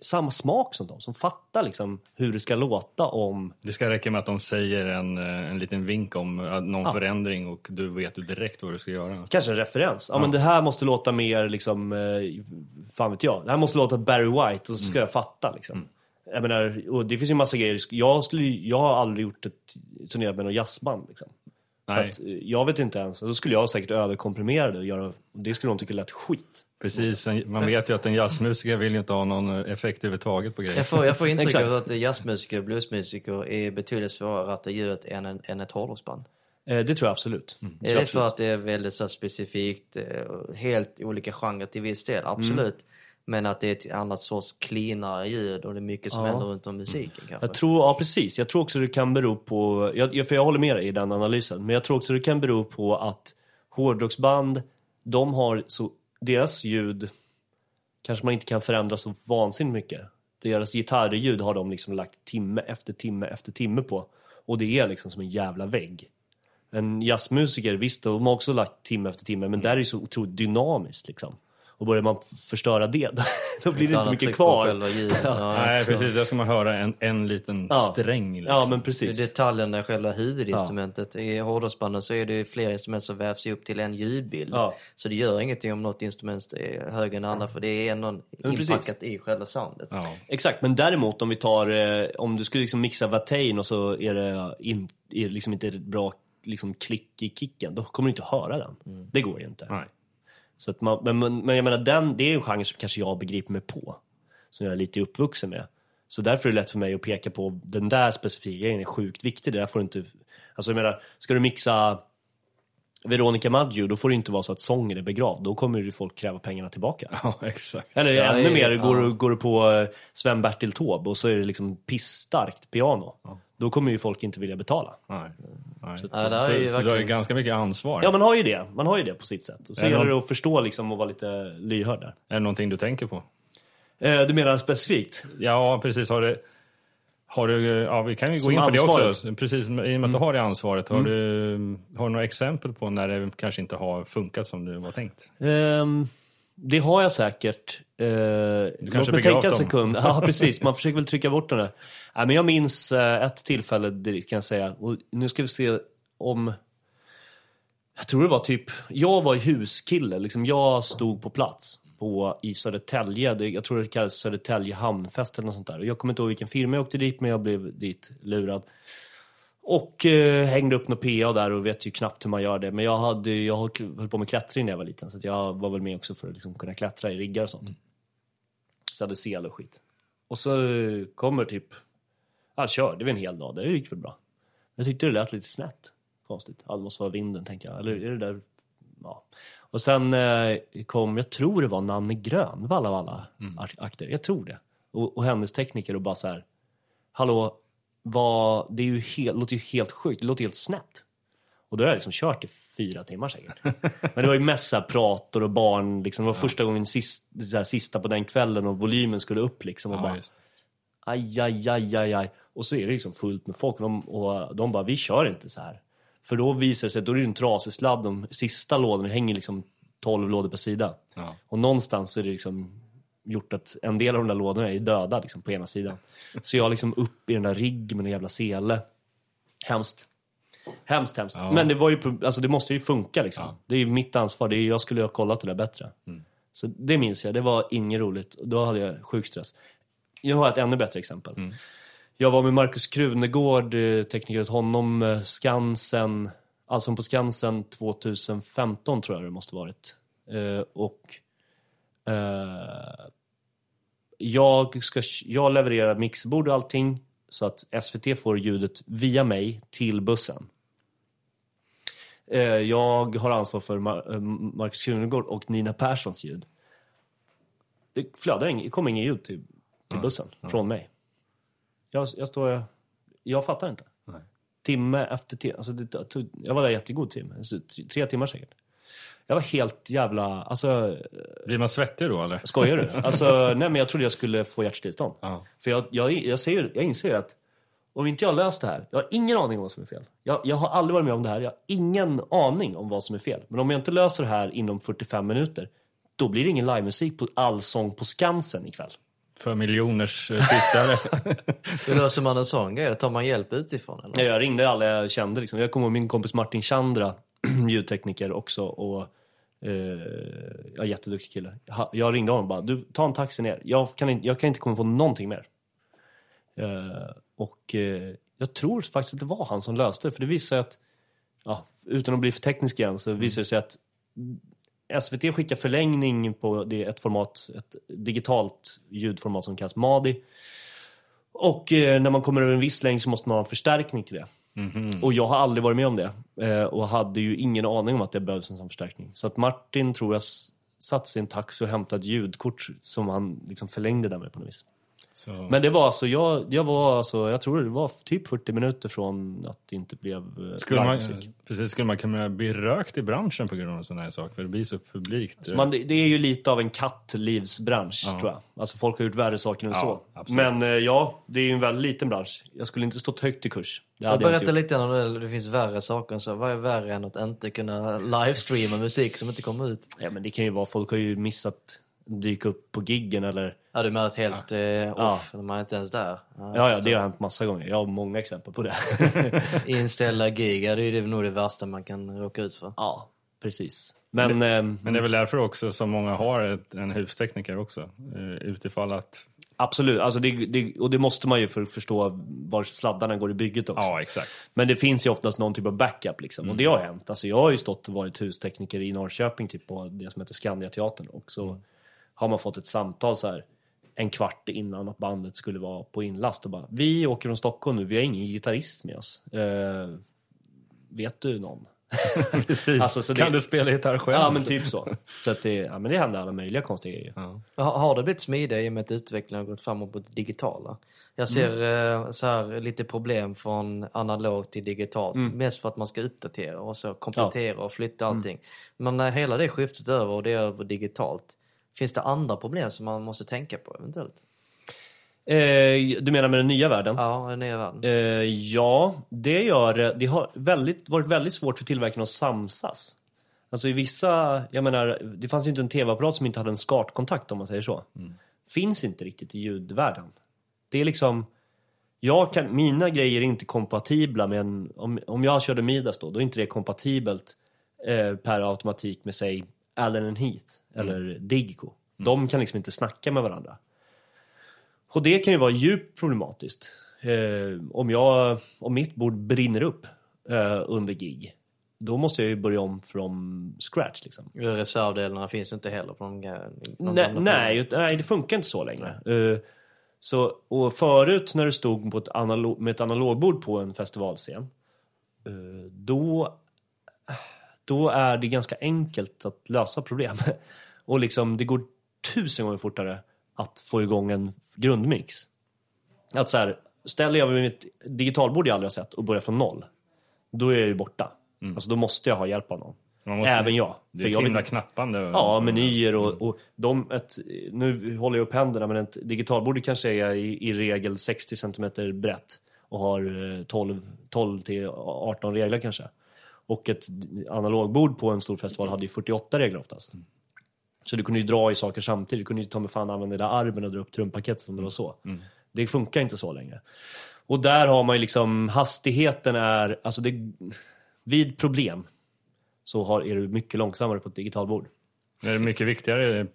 samma smak som de, som fattar liksom hur det ska låta om... Det ska räcka med att de säger en, eh, en liten vink om eh, någon förändring och du vet direkt vad du ska göra. Kanske en referens. Ja, men det här måste låta mer liksom, eh, fan vet jag. Det här måste låta Barry White och så ska jag fatta liksom. Jag menar, och det finns ju en massa grejer. Jag, skulle, jag har aldrig gjort ett turnerat med något jazzband liksom. För Nej, att, eh, jag vet inte ens, då skulle jag säkert överkomprimera det och göra, det skulle de tycka lät skit. Precis. Man vet ju att en jazzmusiker vill ju inte ha någon eh, effekt överhuvudtaget på grejer. Jag får, jag får intryck Exakt. av att jazzmusiker och bluesmusiker är betydligt svårare att ratta ljudet än, en, än ett hårdrocksband. Eh, det tror jag absolut. Är Tror det jag för att det är väldigt så specifikt, eh, helt olika genrer till viss del? Absolut. Men att det är ett annat sorts cleanare ljud och det är mycket som Ja. händer runt om musiken kanske. Jag tror, ja precis. Jag tror också det kan bero på, jag, jag- för jag håller med dig i den analysen, men jag tror också det kan bero på att hårdrocksband, de har så, deras ljud kanske man inte kan förändra så vansinnigt mycket. Deras gitarrljud har de liksom lagt timme efter timme efter timme på. Och det är liksom som en jävla vägg. En jazzmusiker, visst, de har också lagt timme efter timme, men där är det så otroligt dynamiskt liksom. Och börjar man förstöra det, då, blir det inte mycket kvar. Ja, Nej, precis. Där ska man höra en, en liten Ja. sträng. Liksom. Ja, men Det är precis. detaljerna i själva huvudinstrumentet. I hårdrocksbanden så är det flera instrument som vävs ihop till en ljudbild. Ja. Så det gör ingenting om något instrument är högre än andra för det är precis. inpackat i själva soundet. Ja. Exakt, men däremot om vi tar, eh, om du skulle liksom mixa Watain och så är det in, är liksom inte bra liksom, klick i kicken, då kommer du inte höra den. Det går ju inte. Nej. Så att man, men, men, men jag menar, den, det är en genre som kanske jag begriper mig på. Som jag är lite uppvuxen med. Så därför är det lätt för mig att peka på den där specifika grejen är sjukt viktig. Det där får du inte, alltså jag menar, ska du mixa Veronica Maggio, då får det inte vara så att sången är begravd. Då kommer ju folk kräva pengarna tillbaka. ja, exakt. Eller Ja, ännu ja, mer, ja. går, du, går du på eh, Sven-Bertil Taube och så är det liksom pissstarkt piano. Då kommer ju folk inte vilja betala. Nej. Nej. Så, Ja, det så, är ju så du har ju verkligen- ganska mycket ansvar. Ja, man har ju det. Man har ju det på sitt sätt. Och så Är det gäller det att förstå liksom och vara lite lyhörd där. Är det någonting du tänker på? Eh, du menar specifikt? Ja, precis. Har du, har du, ja, vi kan ju gå Som in på det ansvaret. också. Precis, i och med att du har det ansvaret. Har, du, har du några exempel på när det kanske inte har funkat som det var tänkt? Ehm, det har jag säkert. Uh, låt mig tänka en sekund. Ja, precis. Man försöker väl trycka bort den där. Nej, men jag minns eh, ett tillfälle, direkt kan jag säga. Och nu ska vi se om... Jag tror det var typ... Jag var huskille. Liksom, jag stod på plats på, i Södertälje. Jag tror det kallades Södertälje hamnfest eller något sånt där. Jag kommer inte ihåg vilken firma jag åkte dit, men jag blev dit lurad. Och eh, hängde upp något PA där och vet ju knappt hur man gör det. Men jag, hade, jag höll på med klättring när jag var liten. Så jag var väl med också för att liksom kunna klättra i riggar och sånt. Så jag hade sel och skit. Och så eh, kommer typ... Han körde vi en hel dag. Det gick väl bra. Jag tyckte det lät lite snett. Konstigt. Ja, det måste vara vinden, tänkte jag. Eller är det där... Ja. Och sen eh, kom, jag tror det var Nanne Grönvall av alla art- akter. Jag tror det. Och, och hennes tekniker och bara så här. Hallå, vad, det är ju helt, låter ju helt sjukt. Det låter helt snett. Och då har jag liksom kört i fyra timmar säkert. Men det var ju mest så här prator och barn. Liksom. Det var första gången sist, här, sista på den kvällen och volymen skulle upp liksom. Och Ja, bara, just. aj, aj, aj, aj, aj. Och så är det liksom fullt med folk och de, och de bara, vi kör inte så här. För då visar det sig, då är det en trasig sladd, de sista lådorna hänger liksom 12 lådor per sida. Ja. Och någonstans är det liksom gjort att en del av de där lådorna är döda liksom på ena sidan. Så jag liksom upp i den där rigg med en jävla sele. Hemskt. Hemskt, hemskt. Ja. Men det var ju, alltså det måste ju funka liksom. Ja. Det är ju mitt ansvar, det är, jag skulle ha kollat det där bättre. Så det minns jag, det var inget roligt. Då hade jag sjuk stress. Jag har ett ännu bättre exempel. Jag var med Markus Krunegård, eh, tekniker åt honom, eh, Skansen, alltså på Skansen 2015 tror jag det måste varit. Eh, och eh, jag, ska, jag levererar mixerbord och allting så att SVT får ljudet via mig till bussen. Eh, jag har ansvar för Mar- eh, Markus Krunegård och Nina Perssons ljud. Det flödar inget, det kommer inget ljud till, till bussen från mig. Jag, jag står... Jag fattar inte. Nej. Timme efter timme. Alltså det jag var där jättegod timme. Alltså, tre, tre timmar säkert. Jag var helt jävla... Alltså, Blir man svettig då eller? skojar du? Alltså, nej men jag trodde jag skulle få hjärtstillestånd. Ja. För jag, jag, jag, ser, jag inser att om inte jag löst det här, jag har ingen aning om vad som är fel. Jag, jag har aldrig varit med om det här, jag har ingen aning om vad som är fel. Men om jag inte löser det här inom 45 minuter, då blir det ingen livemusik på Allsång på Skansen ikväll. För miljoners eh, tittare. Hur löser man en sån grej? Tar man hjälp utifrån? Eller? Nej, Jag ringde alla jag kände. Liksom. Jag kommer ihåg min kompis Martin Chandra, ljudtekniker också. Och, eh, ja, jätteduktig kille. Jag ringde honom och bara, du, ta en taxi ner. Jag kan inte, jag kan inte komma på någonting mer. Eh, och eh, jag tror faktiskt att det var han som löste det. För det visade sig att, ja, utan att bli för teknisk igen, så visade det sig att SVT skickar förlängning på det, ett format, ett digitalt ljudformat som kallas MADI. Och eh, när man kommer över en viss längd så måste man ha en förstärkning till det. Mm -hmm. Och jag har aldrig varit med om det. Eh, och hade ju ingen aning om att det behövs en sån förstärkning. Så att Martin tror jag satt sig i en taxi och hämtade ett ljudkort som han liksom förlängde där med på något vis. Så, Men det var alltså, jag, jag var alltså, jag tror det var typ 40 minuter från att det inte blev eh, skulle, man, precis, skulle man kunna bli rökt i branschen på grund av sådana här saker? För det blir så publikt. Så man, det är ju lite av en kattlivsbransch Ja. tror jag. Alltså folk har gjort värre saker än Ja, så. absolut. Men eh, ja, det är ju en väldigt liten bransch. Jag skulle inte stått högt i kurs. Det Jag gjort. lite om det, det finns värre saker än så. Vad är värre än att inte kunna livestreama musik som inte kommer ut? Ja, men det kan ju vara, folk har ju missat dyka upp på giggen eller Ja, du menar ett helt eh, off när man inte ens är där? Ja, ja, det har hänt massa gånger. Jag har många exempel på det. Inställda gig, ja, det är ju nog det värsta man kan råka ut för. ja, precis. Men, ehm, Men det är väl därför också som många har ett, en hustekniker också. eh, Utifall att... absolut, alltså det, det, och det måste man ju för att förstå var sladdarna går i bygget också. Ja, exakt. Men det finns ju oftast någon typ av backup liksom. Och det har hänt. Alltså jag har ju stått och varit hustekniker i Norrköping typ på det som heter Skandiateatern. Och så har man fått ett samtal så här en kvart innan att bandet skulle vara på inlast och bara Vi åker från Stockholm nu, vi har ingen gitarrist med oss. Eh, vet du någon? Precis. Alltså, så det- kan du spela gitarr själv? Ja men typ så. Så att det, ja, men det händer alla möjliga konstiga grejer. Ja. Har, har det blivit smidigare i och med att utvecklingen har gått framåt på det digitala? Jag ser Mm. eh, så här lite problem från analog till digitalt. Mest för att man ska uppdatera och så komplettera och flytta Mm. allting. Men när hela det skiftet över och det är över digitalt. Finns det andra problem som man måste tänka på eventuellt? Eh, du menar med den nya världen? Ja, den nya världen. Eh, ja, det gör det. Det har väldigt, varit väldigt svårt för tillverkarna att samsas. Alltså i vissa, jag menar, det fanns ju inte en tv-apparat som inte hade en SCART-kontakt om man säger så. Finns inte riktigt i ljudvärlden. Det är liksom, jag kan, mina grejer är inte kompatibla med en, om, om jag körde Midas då, då är inte det kompatibelt eh, per automatik med säg Allen Heath eller Digco. De kan liksom inte snacka med varandra. Och det kan ju vara djupt problematiskt. Eh, om, jag, om mitt bord brinner upp eh, under gig, då måste jag ju börja om från scratch. Liksom. Reservdelarna finns inte heller på de, Nej, nej, nej, det funkar inte så längre. Eh, så, och förut när du stod på ett analog, med ett analogbord på en festivalscen, eh, då, då är det ganska enkelt att lösa problem. och liksom, det går tusen gånger fortare att få igång en grundmix. Att så här, ställer jag mig med ett digitalbord jag aldrig har sett och börjar från noll, då är jag ju borta. Alltså då måste jag ha hjälp av någon. Måste- Även jag. Det För är jag himla vill, knappande. Ja, menyer och, och de, ett, nu håller jag upp händerna men ett digitalbord kanske är i, i regel 60 cm brett och har eh, 12, 12 till 18 regler kanske. Och ett analogbord på en stor festival hade ju 48 regler oftast. Så du kunde ju dra i saker samtidigt. Du kunde ju ta med fan använda den där armen och dra upp trumpaketet om det var så. Det funkar inte så längre. Och där har man ju liksom, hastigheten är, alltså det, vid problem så har, är du mycket långsammare på ett digitalbord. Det är mycket viktigare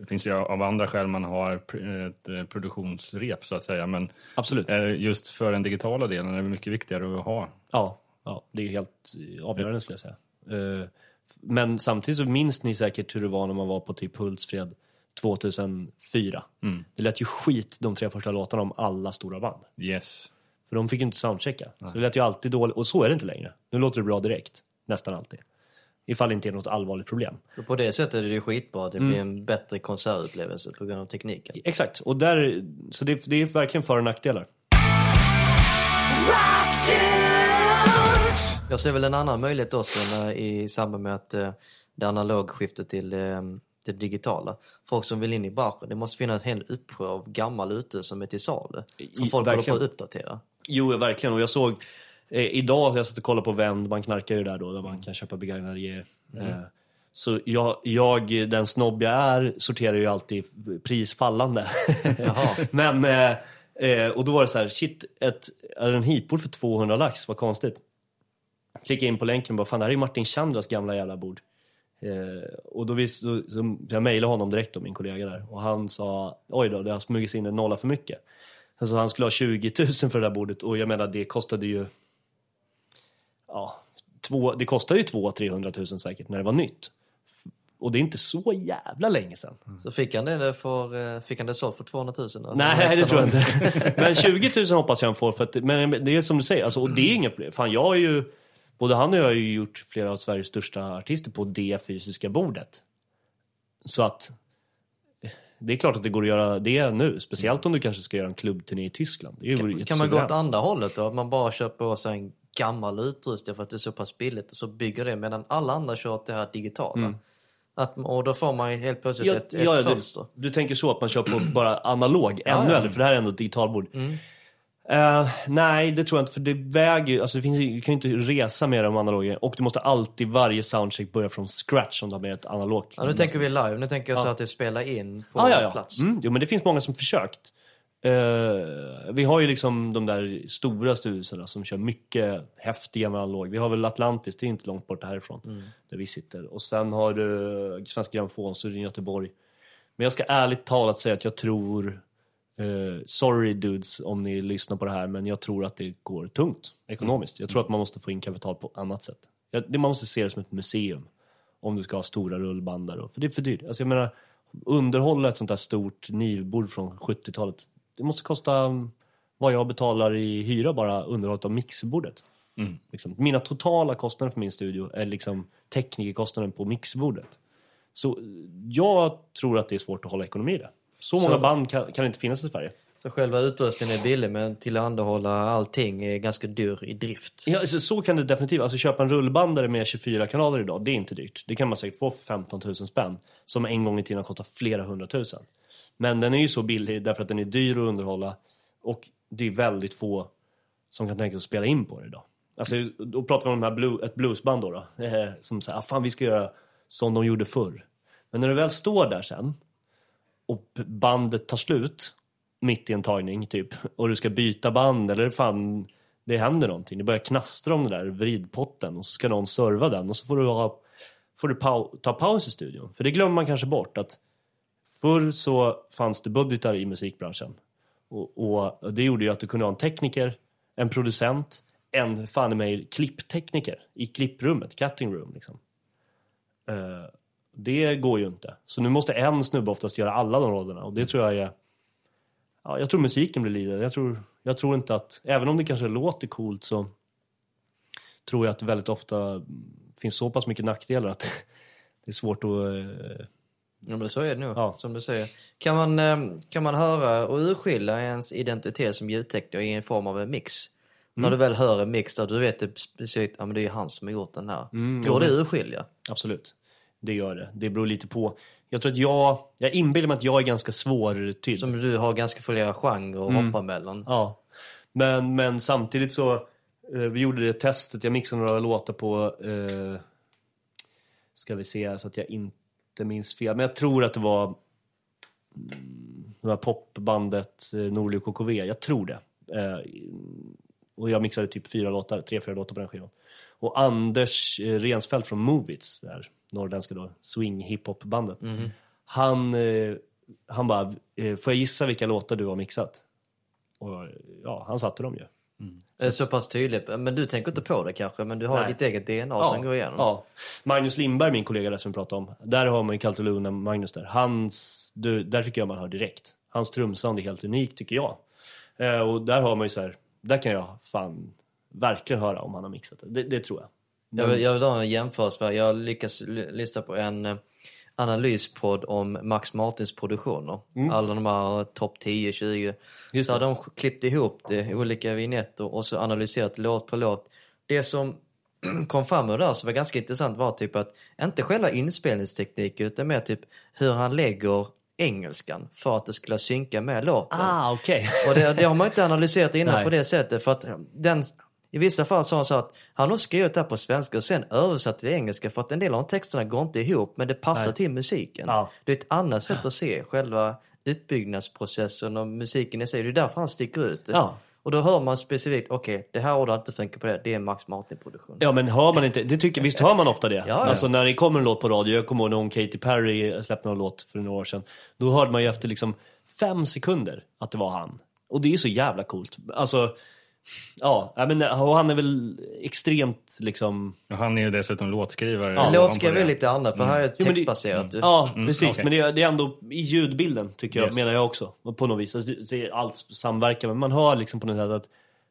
det finns ju av andra skäl man har ett eh, produktionsrep så att säga. Men Absolut. eh, just för den digitala delen är det mycket viktigare att ha. Ja, ja det är helt avgörande skulle jag säga. Eh, Men samtidigt så minns ni säkert hur det var när man var på typ Hultsfred 2004. Det lät ju skit de tre första låtarna om alla stora band. Yes. För de fick ju inte soundchecka. Så det lät ju alltid dåligt. Och så är det inte längre. Nu låter det bra direkt. Nästan alltid. Ifall det inte är något allvarligt problem. Och På det sättet är det ju skitbra. Det blir en bättre konsertupplevelse på grund av tekniken. Exakt. Och där, så det, det är verkligen för och nackdelar. Jag ser väl en annan möjlighet också när, i samband med att eh, det analogskiftet till eh, det digitala. Folk som vill in i branschen. Det måste finnas en hel uppsjö av gammal ute som är till salu. Som I- folk håller på att uppdatera. Jo, verkligen. Och jag såg eh, idag, jag satt och kollade på Vend, man knarkar ju där då, där man kan köpa begagnade grejer. Eh, så jag, jag, den snobb jag är, sorterar ju alltid prisfallande. Men, eh, eh, och då var det så här, shit, ett, en heatbord för 200 lax, vad konstigt. Klickade in på länken och bara, fan det här är Martin Chandras gamla jävla bord. Eh, och då vis, så, så, jag mejlade honom direkt då, min kollega där. Och han sa, oj då, det har smugits in en nolla för mycket. Alltså han skulle ha 20 000 för det där bordet och jag menar det kostade ju, ja, två, det kostade ju 200-300 000 säkert när det var nytt. Och det är inte så jävla länge sedan. Så fick han det, för, eh, fick han det sålt för 200 000? då? Nej, det tror jag inte. Men 20 000 hoppas jag han får. För att, men det är som du säger, alltså, och det är inget problem. Fan, jag har ju, både han och jag har ju gjort flera av Sveriges största artister på det fysiska bordet. Så att det är klart att det går att göra det nu. Speciellt om du kanske ska göra en klubbturné i Tyskland. Det ju Kan man gå åt andra hållet då? Att man bara köper sig en gammal utrustning för att det är så pass billigt och så bygger det medan alla andra kör det här digitala. Att, och då får man ju helt plötsligt Mm. Ja, ett, ett ja, fönster. du, du tänker så att man kör på bara analog, ännu ja. Mm. äldre, för det här är ändå ett digitalbord. Eh, nej, det tror jag inte, för det väger alltså det finns, du kan ju inte resa med de analoga och du måste alltid varje soundcheck börja från scratch om du har med ett analogt. Ja, nu tänker vi live. Nu tänker jag så att det spelar in på ah, ja, ja. plats. Mm, jo, men det finns många som försökt. Eh, vi har ju liksom de där stora studierna som kör mycket häftiga med analog. Vi har väl Atlantis, det är inte långt bort härifrån, Mm. där vi sitter. Och sen har du Svenska Grammofonstudion i Göteborg. Men jag ska ärligt talat säga att jag tror, eh, sorry dudes om ni lyssnar på det här, men jag tror att det går tungt ekonomiskt. Jag tror att man måste få in kapital på annat sätt. Man måste se det som ett museum. Om du ska ha stora rullband där. då. För det är för dyrt. Alltså jag menar, underhålla ett sånt där stort nivbord från 70-talet. Det måste kosta mm, vad jag betalar i hyra bara underhållet av mixerbordet. Liksom. Mina totala kostnader för min studio är liksom teknikerkostnaden på mixerbordet. Så jag tror att det är svårt att hålla ekonomi i det. Så många band kan, kan inte finnas i Sverige. Så själva utrustningen är billig men tillhandahålla allting är ganska dyr i drift. Ja, alltså, så kan det definitivt. Alltså köpa en rullbandare med 24 kanaler idag, det är inte dyrt. Det kan man säkert få för 15 000 spänn. Som en gång i tiden har kostat flera hundratusen. Men den är ju så billig därför att den är dyr att underhålla. Och det är väldigt få som kan tänka sig att spela in på det idag. Alltså, då pratar vi om de här blue, ett bluesband då. då eh, som säger, ah, fan vi ska göra som de gjorde förr. Men när du väl står där sen och bandet tar slut mitt i en tagning typ och du ska byta band eller fan det händer någonting. Det börjar knastra om den där vridpotten och så ska någon serva den och så får du, ha, får du pau, ta paus i studion. För det glömmer man kanske bort att förr så fanns det budgetar i musikbranschen. Och, och det gjorde ju att du kunde ha en tekniker, en producent, en fan i mig klipptekniker i klipprummet, cutting room liksom. Uh, det går ju inte. Så nu måste en snubbe oftast göra alla de rollerna och det tror jag är Ja, jag tror musiken blir lidande. Jag tror, jag tror inte att, även om det kanske låter coolt så tror jag att det väldigt ofta finns så pass mycket nackdelar att det är svårt att... eh, Ja, men så är det nog, Ja. som du säger. Kan man, eh, kan man höra och urskilja ens identitet som ljudtekniker i en form av en mix? När du väl hör en mix där du vet det specifikt, ja men det är han som har gjort den här. Går det att urskilja? Absolut, det gör det. Det beror lite på. Jag tror att jag, jag inbillar mig att jag är ganska svårtydd. Som du har ganska flera genrer att hoppa mellan. Ja, men, men samtidigt så, eh, vi gjorde det testet, jag mixade några låtar på, eh, ska vi se så att jag inte minns fel, men jag tror att det var mm, det var popbandet eh, Norli och KKV, jag tror det. Eh, och jag mixade typ fyra låtar, tre, fyra låtar på den skivan. Och Anders eh, Rensfeldt från Movits, där norrländska då, swing hiphop-bandet. Han, eh, han bara, eh, får jag gissa vilka låtar du har mixat? Och ja, han satte dem ju. Det är så pass tydligt. Men du tänker inte på det kanske, men du har Nej. ditt eget DNA som går igenom. Ja. Magnus Lindberg, min kollega där som vi pratade om. Där har man ju Kaltoluna Magnus där. Hans, du, där tycker jag man hör direkt. Hans trumsound är helt unikt tycker jag. Eh, och där har man ju så här, där kan jag fan verkligen höra om han har mixat det. Det, det tror jag. Jag vill, jag vill ha en jämförelse. Jag lyckas lyssna på en eh, analyspodd om Max Martins produktioner. Alla de här topp 10, 20. Mm. Just så hade de klippt ihop det, olika vignetter och så analyserat låt på låt. Det som kom fram ur det här som var ganska intressant var typ att, inte själva inspelningstekniken utan mer typ hur han lägger engelskan för att det skulle synka med låten. Ah, okej. Och det, det har man inte analyserat innan Nej. på det sättet för att den, i vissa fall sa han så att han har skrivit det här på svenska och sen översatt till engelska för att en del av de texterna går inte ihop men det passar Nej. till musiken. Ja. Det är ett annat sätt att se själva uppbyggnadsprocessen och musiken i sig. Det är därför han sticker ut. Ja. Och då hör man specifikt, okej det här ordet inte funkar på det, det är Max Martin-produktion. Ja men hör man inte, det tycker, visst hör man ofta det? ja. Alltså när det kommer en låt på radio, jag kommer ihåg när hon Katy Perry släppte någon låt för några år sedan. Då hörde man ju efter liksom fem sekunder att det var han. Och det är så jävla coolt. Alltså, ja, men, och han är väl extremt liksom... Och han är ju dessutom låtskrivare. Ja, Låtskrivare det. är lite annat för här är det Jo, men det- textbaserat. Ja, precis. okej. Men det är, det är ändå i ljudbilden, tycker jag, Yes. menar jag också. På något vis. Alltså, det- det är allt samverkar, men man hör liksom på något sätt att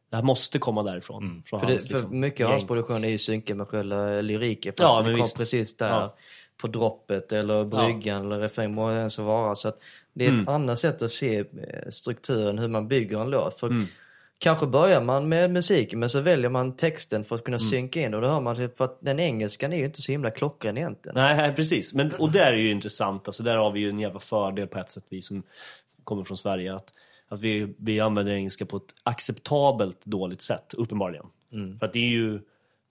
det här måste komma därifrån. Från För, det, hans, för liksom, mycket av hans gäng. produktion är ju synkad med själva lyriken. För Ja, att det men kom visst. precis där Ja. på droppet eller bryggan eller refräng må det ens vara. Så att det är ett Mm. annat sätt att se eh, strukturen, hur man bygger en låt. För Mm. Kanske börjar man med musiken men så väljer man texten för att Mm. kunna synka in och då hör man typ för att den engelskan är ju inte så himla klockren egentligen. Nej, precis. Men, och där är ju intressant. Alltså, där har vi ju en jävla fördel på ett sätt, vi som kommer från Sverige. Att, att vi, vi använder engelska på ett acceptabelt dåligt sätt, uppenbarligen. För att det är ju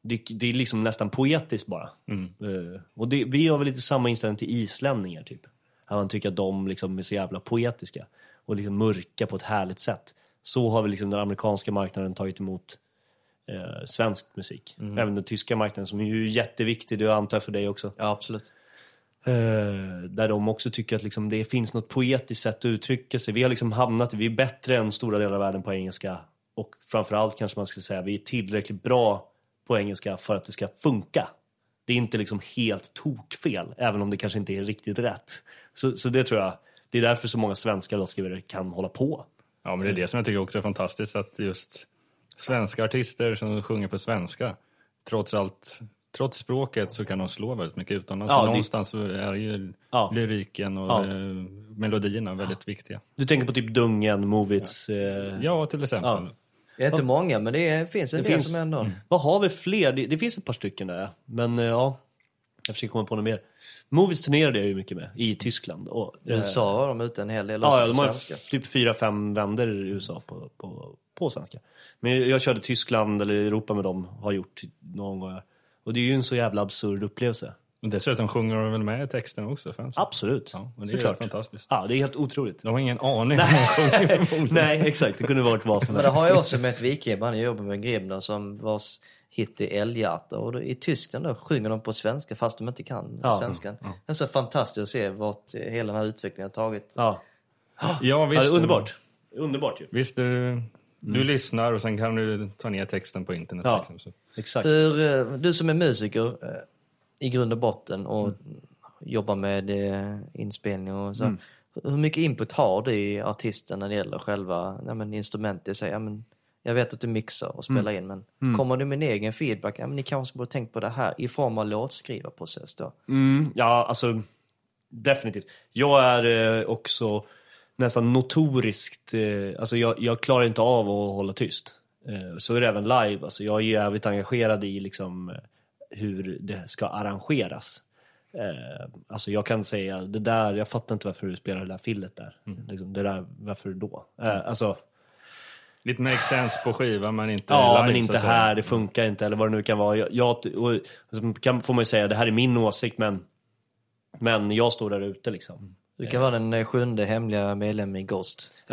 det, det är liksom nästan poetiskt bara. Eh, och det, vi har väl lite samma inställning till islänningar, typ. Att man tycker att de liksom är så jävla poetiska och liksom mörka på ett härligt sätt. Så har vi liksom den amerikanska marknaden tagit emot eh, svensk musik. Även den tyska marknaden som är ju jätteviktig, det antar jag för dig också. Ja, absolut. Eh, där de också tycker att liksom det finns något poetiskt sätt att uttrycka sig. Vi har liksom hamnat, vi är bättre än stora delar av världen på engelska. Och framförallt kanske man ska säga, vi är tillräckligt bra på engelska för att det ska funka. Det är inte liksom helt tokfel, även om det kanske inte är riktigt rätt. Så, så det tror jag, det är därför så många svenska låtskrivare kan hålla på. Ja, men det är det som jag tycker också är fantastiskt, att just svenska artister som sjunger på svenska, trots allt, trots språket så kan de slå väldigt mycket utomlands. Ja, så det- någonstans så är ju Ja. lyriken och Ja. eh, melodierna väldigt viktiga. Du tänker på typ Dungen, Movits... Eh, Ja, till exempel. Ja. Det är inte många men det är, finns en Det del finns- som ändå... Vad har vi fler? Det, det finns ett par stycken där, men eh, ja. Jag försöker komma på något mer. Movies turnerade jag ju mycket med i Tyskland. Och, I eh, USA har de ute en hel del Ja, de har typ fyra, fem vänder i USA på, på, på svenska. Men jag körde Tyskland eller Europa med dem, har gjort någon gång. Och det är ju en så jävla absurd upplevelse. Och dessutom sjunger de väl med i texten också? Fanns. Absolut. Ja, och det är Såklart. fantastiskt. Ja, det är helt otroligt. De har ingen aning om de sjunger. Nej, exakt. Det kunde varit vad som Men det helst. har jag också med ett vikingaband, jag jobbar med Grimner som vars hit är Älghjärta och då, i Tyskland då sjunger de på svenska fast de inte kan Ja, svenskan. Det är så fantastiskt att se vart hela den här utvecklingen har tagit. Ja. Ja, Ja, visst. det är underbart. Underbart ju. Visst, du, du lyssnar och sen kan du ta ner texten på internet. Ja. Liksom, så. Exakt. Hur, eh, du som är musiker eh, i grund och botten och jobbar med eh, inspelning och så. Hur mycket input har du i artisten när det gäller själva ja, men, instrumentet i sig? Ja, men, jag vet att du mixar och spelar in men kommer du med en egen feedback? Ja, men ni kanske borde tänkt på det här i form av låtskrivarprocess då? Mm, ja, alltså definitivt. Jag är eh, också nästan notoriskt, eh, alltså jag, jag klarar inte av att hålla tyst. Eh, så är det även live, alltså jag är jävligt engagerad i liksom eh, hur det ska arrangeras. Eh, alltså jag kan säga, det där, jag fattar inte varför du spelar det där fillet där. Liksom, det där, varför då? Eh, alltså, Lite makes sense på skiva men inte Ja, live, men inte här, det funkar inte eller vad det nu kan vara. Jag, jag och, kan, får man ju säga, det här är min åsikt men, men jag står där ute liksom. Du kan vara den eh, sjunde hemliga medlemmen i Ghost.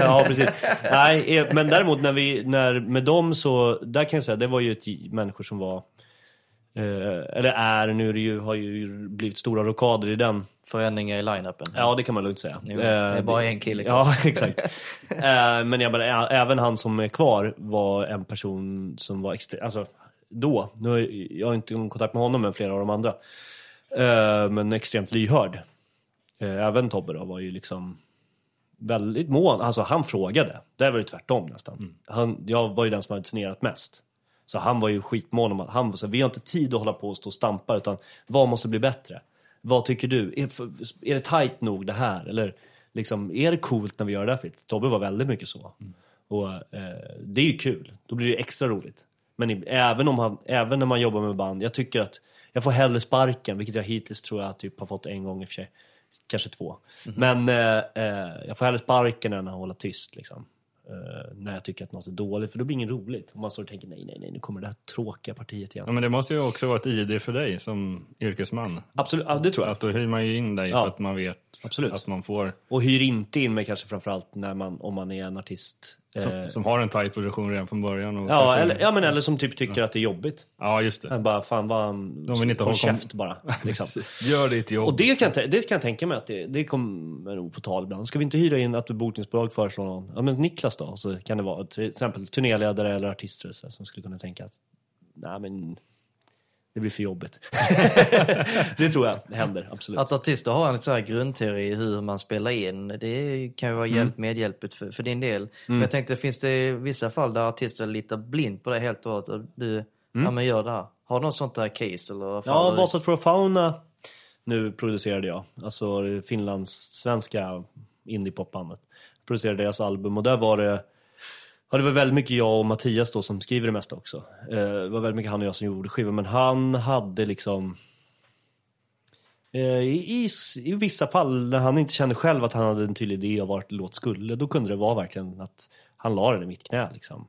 ja, precis. Nej, eh, men däremot när vi, när, med dem så, där kan jag säga, det var ju ett människor som var, eh, eller är, nu är det ju, har ju blivit stora rockader i den förändringar i line-upen. Ja, det kan man lugnt säga. Jo, det är Eh, bara en kille kvar. Ja, exakt. Eh, Men jag bara, ä- även han som är kvar var en person som var extra, alltså då, nu har jag, jag har inte kontakt med honom men flera av de andra. Eh, Men extremt lyhörd. Även Tobbe då var ju liksom väldigt mån, alltså han frågade. Där var det tvärtom nästan. Han, jag var ju den som hade turnerat mest. Så han var ju skitmån om att han så vi har inte tid att hålla på och stå och stampa utan vad måste bli bättre? Vad tycker du? Är, är det tight nog det här? Eller liksom, är det coolt när vi gör det här fritt? Tobbe var väldigt mycket så. Och eh, det är ju kul. Då blir det extra roligt. Men även, om han, även när man jobbar med band, jag tycker att jag får hellre sparken, vilket jag hittills tror jag typ har fått en gång i och för sig. Kanske två. Men eh, eh, jag får hellre sparken än att hålla tyst liksom. Eh, när jag tycker att något är dåligt, för då blir det inget roligt. Om man står och tänker nej, nej, nej, nu kommer det här tråkiga partiet igen. Ja, men det måste ju också vara ett ID för dig som yrkesman. Absolut, ja, det tror jag. Att då hyr man ju in dig Ja. för att man vet Absolut. att man får, Och hyr inte in mig kanske framförallt när man, om man är en artist. Eh, som, som har en tight produktion redan från början. Och ja, kanske- eller, ja, men eller som typ tycker att det är jobbigt. ja, just det. Bara, fan vad han... De vill inte håll ha kom- käft bara. Liksom. Gör ditt jobb. Och det kan, det kan jag tänka mig att det, det kommer nog på tal ibland. Ska vi inte hyra in att bokningsbolag föreslår någon? Ja men Niklas då? Så kan det vara till exempel turnéledare eller artister så som skulle kunna tänka att nej men det blir för jobbigt. det tror jag händer, absolut. Att artister har en sån här grundteori hur man spelar in, det kan ju vara hjälp, medhjälpligt för, för din del. Men jag tänkte, finns det vissa fall där artister litar blint på det helt och hållet och du, ja men gör det här. Har du något sånt där case eller? Ja, Vasat for Fauna nu producerade jag. Alltså Finlands svenska indiepopbandet. Producerade deras album och där var det Ja, det var väldigt mycket jag och Mattias då som skriver det mesta också. Eh, det var väldigt mycket han och jag som gjorde skivan, men han hade liksom... Eh, I, i, I vissa fall när han inte kände själv att han hade en tydlig idé av vart låt skulle, då kunde det vara verkligen att han la den i mitt knä liksom.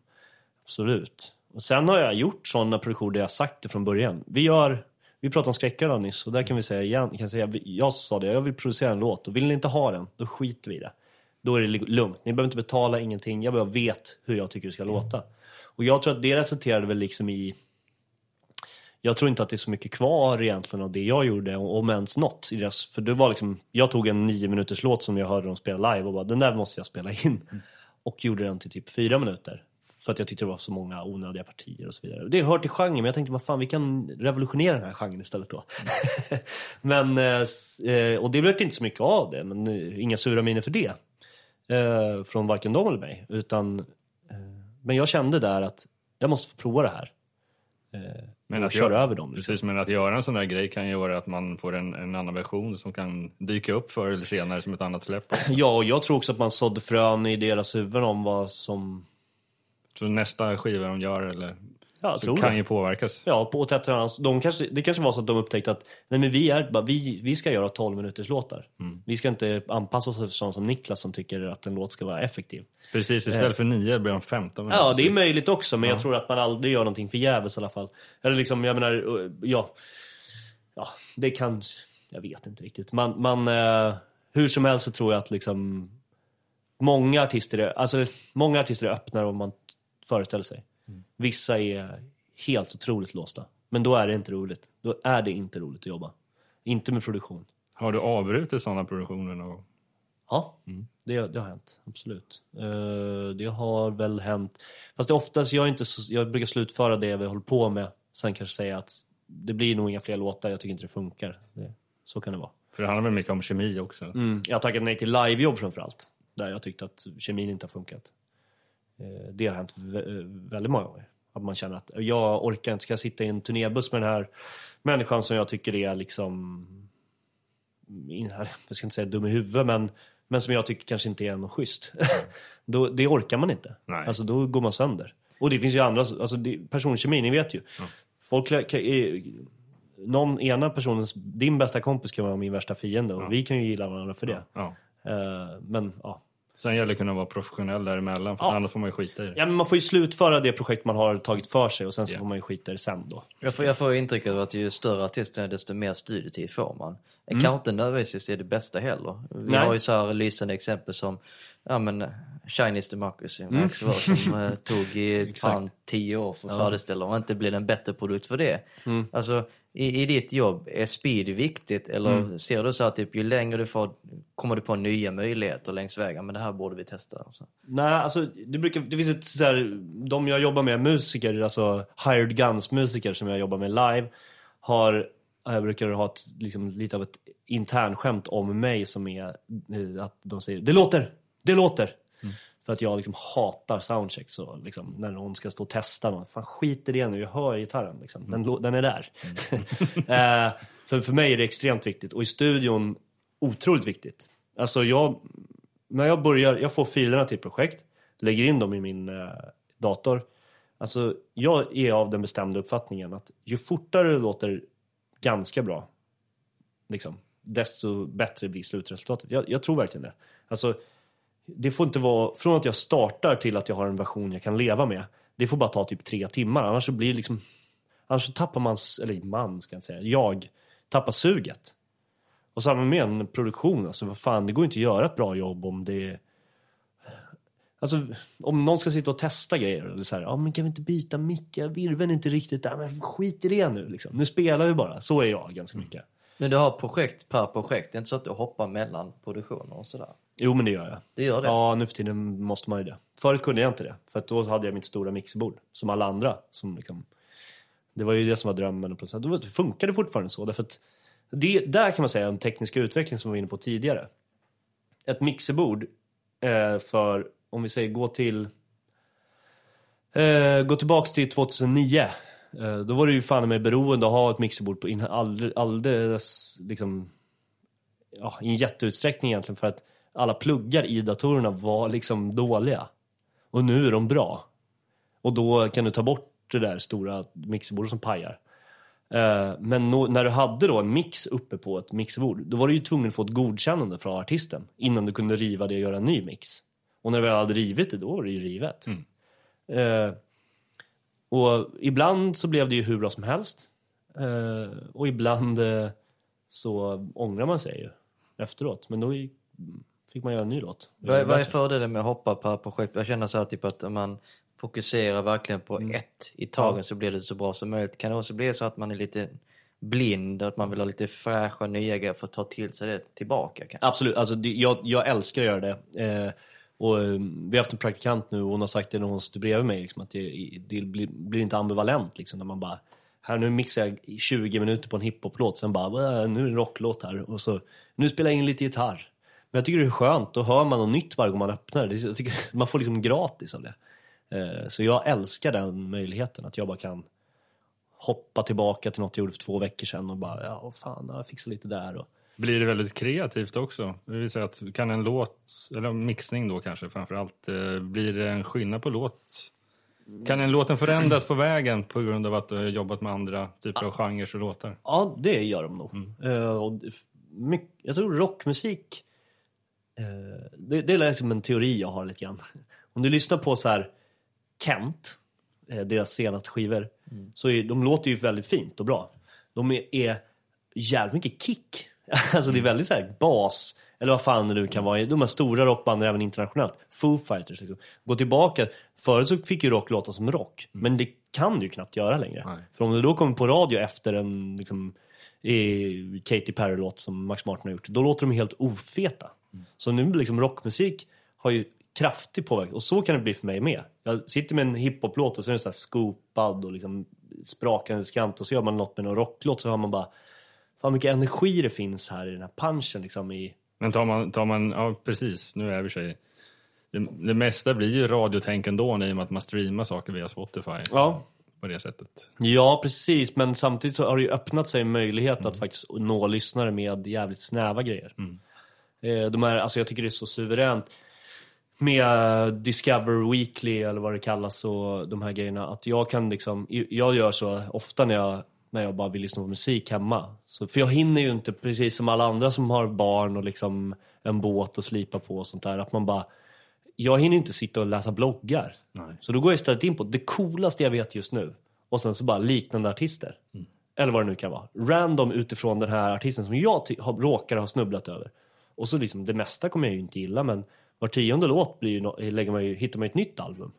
Absolut. Och sen har jag gjort sådana produktioner där jag sagt det från början. Vi gör, vi pratade om skräckare nyss och där kan vi säga igen, kan säga, jag sa det, jag vill producera en låt och vill ni inte ha den, då skiter vi i det. Då är det lugnt, ni behöver inte betala ingenting, jag bara vet hur jag tycker det ska låta. Och jag tror att det resulterade väl liksom i jag tror inte att det är så mycket kvar egentligen av det jag gjorde, om ens något. I deras, för det var liksom, jag tog en nio minuters låt som jag hörde dem spela live och bara, den där måste jag spela in. Och gjorde den till typ fyra minuter. För att jag tyckte det var så många onödiga partier och så vidare. Det hör till genren, men jag tänkte, vad fan, vi kan revolutionera den här genren istället då. men, eh, eh, och det blev inte så mycket av det, men eh, inga sura miner för det. Eh, från varken dem eller mig. Utan, eh, men jag kände där att jag måste få prova det här. Eh, Men och att köra över dem. Liksom. Precis, men att göra en sån där grej kan göra att man får en, en annan version som kan dyka upp förr eller senare som ett annat släpp. Ja, och jag tror också att man sådde frön i deras huvuden om vad som... Så nästa skiva de gör eller, Ja, så tror kan det. ju påverkas. Ja, på annat de kanske, Det kanske var så att de upptäckte att nej, men vi, är, vi, vi ska göra 12 minuters låtar. Mm. Vi ska inte anpassa oss efter sånt som Niklas som tycker att en låt ska vara effektiv. Precis, istället för nio blir de 15 minuter. Ja, det är möjligt också, men jag tror att man aldrig gör någonting förgäves i alla fall. Eller liksom, jag menar, eh, ja. Ja, det kan... Jag vet inte riktigt. Man, man, eh, hur som helst så tror jag att liksom... Många artister är, alltså, många artister är öppnare än man föreställer sig. Vissa är helt otroligt låsta. Men då är det inte roligt. Då är det inte roligt att jobba. Inte med produktion. Har du avbrutit sådana produktioner någon gång? Ja, det, det har hänt. Absolut. Eh, det har väl hänt. Fast det oftast, jag, inte så, jag brukar slutföra det vi håller på med. Sen kanske säga att det blir nog inga fler låtar, jag tycker inte det funkar. Det, så kan det vara. För det handlar väl mycket om kemi också? Mm. Jag har tackat nej till livejobb framförallt. Där jag tyckte att kemin inte har funkat. Eh, det har hänt vä- väldigt många gånger. Att man känner att jag orkar inte, ska jag sitta i en turnébuss med den här människan som jag tycker är liksom, in- jag ska inte säga dum i huvudet, men, men som jag tycker kanske inte är något schysst. då, det orkar man inte. Nej. Alltså då går man sönder. Och det finns ju andra, alltså det, personkemi, ni vet ju. Folk kan, är, någon ena personens, din bästa kompis kan vara min värsta fiende och vi kan ju gilla varandra för det. Ja. Eh, men ja. Sen gäller det att kunna vara professionell däremellan, för Ja. annars får man ju skita i det. ja, men man får ju slutföra det projekt man har tagit för sig och sen så Ja. får man ju skita i det sen då. Jag får, jag får intrycket av att ju större artisten är desto mer studietid får man. Mm. Kanske inte nödvändigtvis är det bästa heller. Vi Nej. har ju så här lysande exempel som ja, men, Chinese Democracy, Max mm. som eh, tog i fan tio år för att färdigställa och inte blev en bättre produkt för det. Alltså, i, i ditt jobb, är speed viktigt? Eller Mm. ser du så att typ, ju längre du får, kommer du på nya möjligheter längs vägen, men det här borde vi testa. Nej, alltså det, brukar, det finns ett så här, de jag jobbar med, musiker, alltså hired guns-musiker som jag jobbar med live, har, jag brukar ha ett, liksom, lite av ett internskämt om mig som är eh, att de säger det låter, det låter. För att jag liksom hatar soundcheck så liksom, när någon ska stå och testa något. Fan skit i det nu, jag hör gitarren liksom. Den, lå- den är där. eh, för, för mig är det extremt viktigt och i studion otroligt viktigt. Alltså jag, när jag börjar, jag får filerna till projekt, lägger in dem i min eh, dator. Alltså jag är av den bestämda uppfattningen att ju fortare det låter ganska bra, liksom, desto bättre blir slutresultatet. Jag, jag tror verkligen det. Alltså, det får inte vara, från att jag startar till att jag har en version jag kan leva med, det får bara ta typ tre timmar, annars så blir det liksom, annars så tappar man, eller man ska jag säga, jag tappar suget. Och samma med en produktion, alltså vad fan, det går inte att göra ett bra jobb om det Alltså om någon ska sitta och testa grejer, eller så här, ja ah, men kan vi inte byta micka, virveln är inte riktigt där, men skit i det nu liksom. Nu spelar vi bara, så är jag ganska mycket. Men du har projekt per projekt, det är inte så att du hoppar mellan produktioner och sådär? Jo men det gör jag. Det gör det? Ja, nu för tiden måste man ju det. Förut kunde jag inte det, för då hade jag mitt stora mixerbord, som alla andra. Som liksom, det var ju det som var drömmen. Och. Då funkade det fortfarande så, därför att det, där kan man säga en teknisk utveckling som vi var inne på tidigare. Ett mixerbord eh, för, om vi säger gå till, eh, gå tillbaks till 2009. Eh, då var det ju fan med beroende att ha ett mixerbord på in, all, alldeles, liksom, ja, i en jätteutsträckning egentligen för att alla pluggar i datorerna var liksom dåliga. Och nu är de bra. Och då kan du ta bort det där stora mixerbordet som pajar. Eh, Men när du hade då en mix uppe på ett mixerbord, då var du ju tvungen att få ett godkännande från artisten innan du kunde riva det och göra en ny mix. Och när vi hade rivit det, då var det ju rivet. Eh, och ibland så blev det ju hur bra som helst. Eh, och ibland så ångrar man sig ju efteråt. Men då fick man göra en ny låt. Vad, vad är fördelen med att hoppa per projekt? Jag känner så här typ att man fokuserar verkligen på Mm. ett i taget så blir det så bra som möjligt. Kan det också bli så att man är lite blind, att man vill ha lite fräscha nya grejer för att ta till sig det tillbaka? Kan? Absolut, alltså, det, jag, jag älskar att göra det. Eh, och, eh, vi har haft en praktikant nu och hon har sagt det när hon sitter bredvid mig, liksom, att det, det blir, blir inte ambivalent. Liksom, när man bara, här nu mixar jag i 20 minuter på en hiphoplåt, sen bara, "Äh, nu är det en rocklåt här. Och så, nu spelar jag in lite gitarr. Men jag tycker det är skönt, då hör man något nytt varje gång man öppnar det. Jag tycker, man får liksom gratis av det. Eh, så jag älskar den möjligheten, att jag bara kan hoppa tillbaka till något jag gjorde för två veckor sedan och bara, ja fan, jag fixar lite där. Och, Blir det väldigt kreativt också? Det vill säga att kan en låt, eller mixning då kanske framförallt, eh, blir det en skillnad på låt? Kan en låten förändras på vägen på grund av att du har jobbat med andra typer av genrer och låtar? Ja, det gör de nog. Eh, det- mycket, jag tror rockmusik, eh, det, det är liksom en teori jag har lite grann. Om du lyssnar på så här Kent, eh, deras senaste skivor, så är, de låter ju väldigt fint och bra. De är, är jävligt mycket kick. alltså det är väldigt så här bas, eller vad fan det nu kan vara. De här stora rockbanden även internationellt. Foo Fighters liksom. Gå tillbaka, förut så fick ju rock låta som rock, men det kan du ju knappt göra längre. Nej. För om du då kommer på radio efter en liksom, eh, Katy Perry-låt som Max Martin har gjort, då låter de helt ofeta. Så nu liksom rockmusik har ju kraftig påverkan och så kan det bli för mig med. Jag sitter med en hiphop-låt och så är den så här scoopad och liksom sprakande skant och så gör man något med någon rocklåt så har man bara Fan mycket energi det finns här i den här punchen liksom i... Men tar man, tar man ja precis, nu är vi sig det, det mesta blir ju radiotänk ändå i och med att man streamar saker via Spotify Ja. på det sättet. Ja, precis. Men samtidigt så har det ju öppnat sig en möjlighet att faktiskt nå lyssnare med jävligt snäva grejer. Eh, De är, alltså jag tycker det är så suveränt med Discover Weekly eller vad det kallas och de här grejerna. Att jag kan liksom, jag gör så ofta när jag, när jag bara vill lyssna på musik hemma. Så, för jag hinner ju inte precis som alla andra som har barn och liksom en båt att slipa på och sånt där. Att man bara, jag hinner inte sitta och läsa bloggar. Nej. Så då går jag istället in på det coolaste jag vet just nu. Och sen så bara liknande artister. Eller vad det nu kan vara. Random utifrån den här artisten som jag råkar ha snubblat över. Och så liksom, det mesta kommer jag ju inte gilla men var tionde låt blir ju, no- lägger man ju, hittar man ju ett nytt album.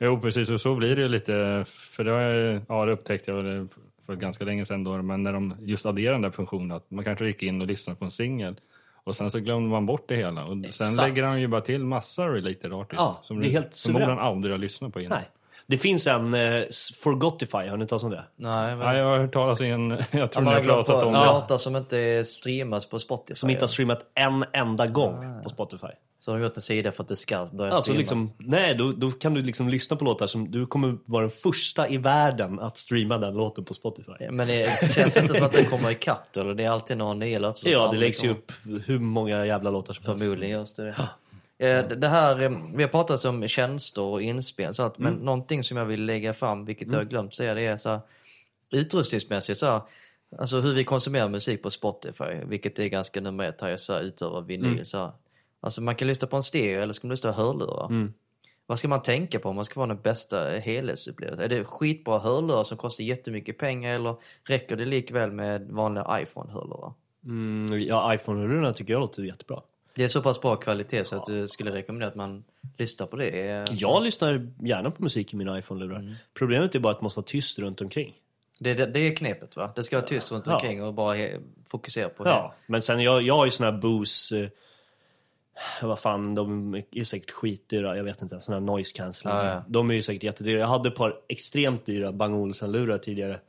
Jo, precis. Och så blir det ju lite. För det, har jag- ja, det upptäckte jag för ganska länge sedan då, men när de just adderade den där funktionen att man kanske gick in och lyssnade på en singel och sen så glömde man bort det hela och sen Exakt. lägger han ju bara till massa related artists Ja, som det är du förmodligen aldrig har lyssnat på innan. Nej. Det finns en eh, Forgotify, har ni talat om det? Nej, men... Ja, jag har hört talas i en, jag tror ni har pratat om det. låtar som inte streamas på Spotify. Som inte har streamat en enda gång på Spotify. Så har de gjort en sida för att det ska börja Alltså streama. liksom, nej, då, då kan du liksom lyssna på låtar som du kommer vara den första i världen att streama den låten på Spotify. Men det känns inte som att den kommer ikapp då, eller det är alltid någon nya låtar som Ja, det läggs ju kommer. upp hur många jävla låtar som helst. Förmodligen görs det det. Eh, det- här, eh, vi har pratat om tjänster och inspel, så att, men Mm. någonting som jag vill lägga fram, vilket jag har glömt säga, det är så här, utrustningsmässigt så här, alltså hur vi konsumerar musik på Spotify, vilket är ganska nummer ett här i Sverige utöver vinyl. Mm. Så här. Alltså man kan lyssna på en stereo eller ska man lyssna på hörlurar. Mm. Vad ska man tänka på om man ska få den bästa helhetsupplevelsen? Är det skitbra hörlurar som kostar jättemycket pengar eller räcker det likväl med vanliga iPhone-hörlurar? Mm, ja, iPhone-hörlurarna tycker jag låter jättebra. Det är så pass bra kvalitet så att du skulle rekommendera att man lyssnar på det. Jag lyssnar gärna på musik i mina iPhone-lurar. Mm. Problemet är bara att det måste vara tyst runt omkring. Det, det, det är knepet va? Det ska vara tyst runt Ja. omkring och bara fokusera på Ja, men sen jag, jag har ju såna här Bose... Eh, vad fan, de är säkert skitdyra. Jag vet inte. Såna här noise cancellers. Ja, ja. De är ju säkert jättedyra. Jag hade ett par extremt dyra Bang Olufsen-lurar tidigare.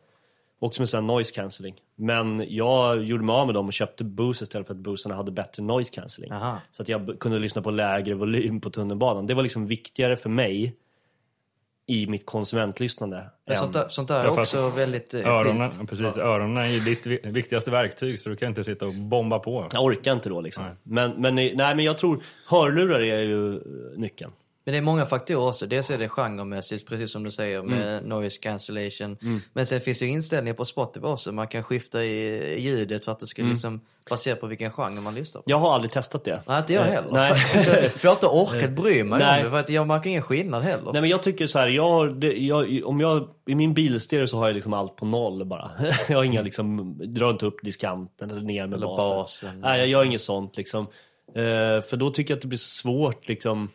Också med sån här noise cancelling. Men jag gjorde mig av med dem och köpte Bose istället för att Bosarna hade bättre noise cancelling. Aha. Så att jag kunde lyssna på lägre volym på tunnelbanan. Det var liksom viktigare för mig i mitt konsumentlyssnande. Men sånt, där, sånt där är Ja, också väldigt eh, Öronen, skilt. precis, öronen är ju ditt vi- viktigaste verktyg så du kan inte sitta och bomba på. Jag orkar inte då liksom. Nej. Men, men, nej, men jag tror hörlurar är ju nyckeln. Men det är många faktorer också. Dels är det genremässigt, precis som du säger, med Mm. noise cancellation. Men sen finns det ju inställningar på Spotify också. Man kan skifta i ljudet för att det ska Mm. liksom basera på vilken genre man lyssnar på. Jag har aldrig testat det. Nej, inte jag Eh, heller. Nej. för jag har inte orkat bry mig Nej. om det, för att jag märker ingen skillnad heller. Nej men jag tycker så här, jag, det, jag, om jag, i min bilstereo så har jag liksom allt på noll bara. jag har inga liksom, drar inte upp diskanten eller ner med Eller basen. basen. Nej, jag gör inget sånt liksom. Eh, för då tycker jag att det blir så svårt liksom.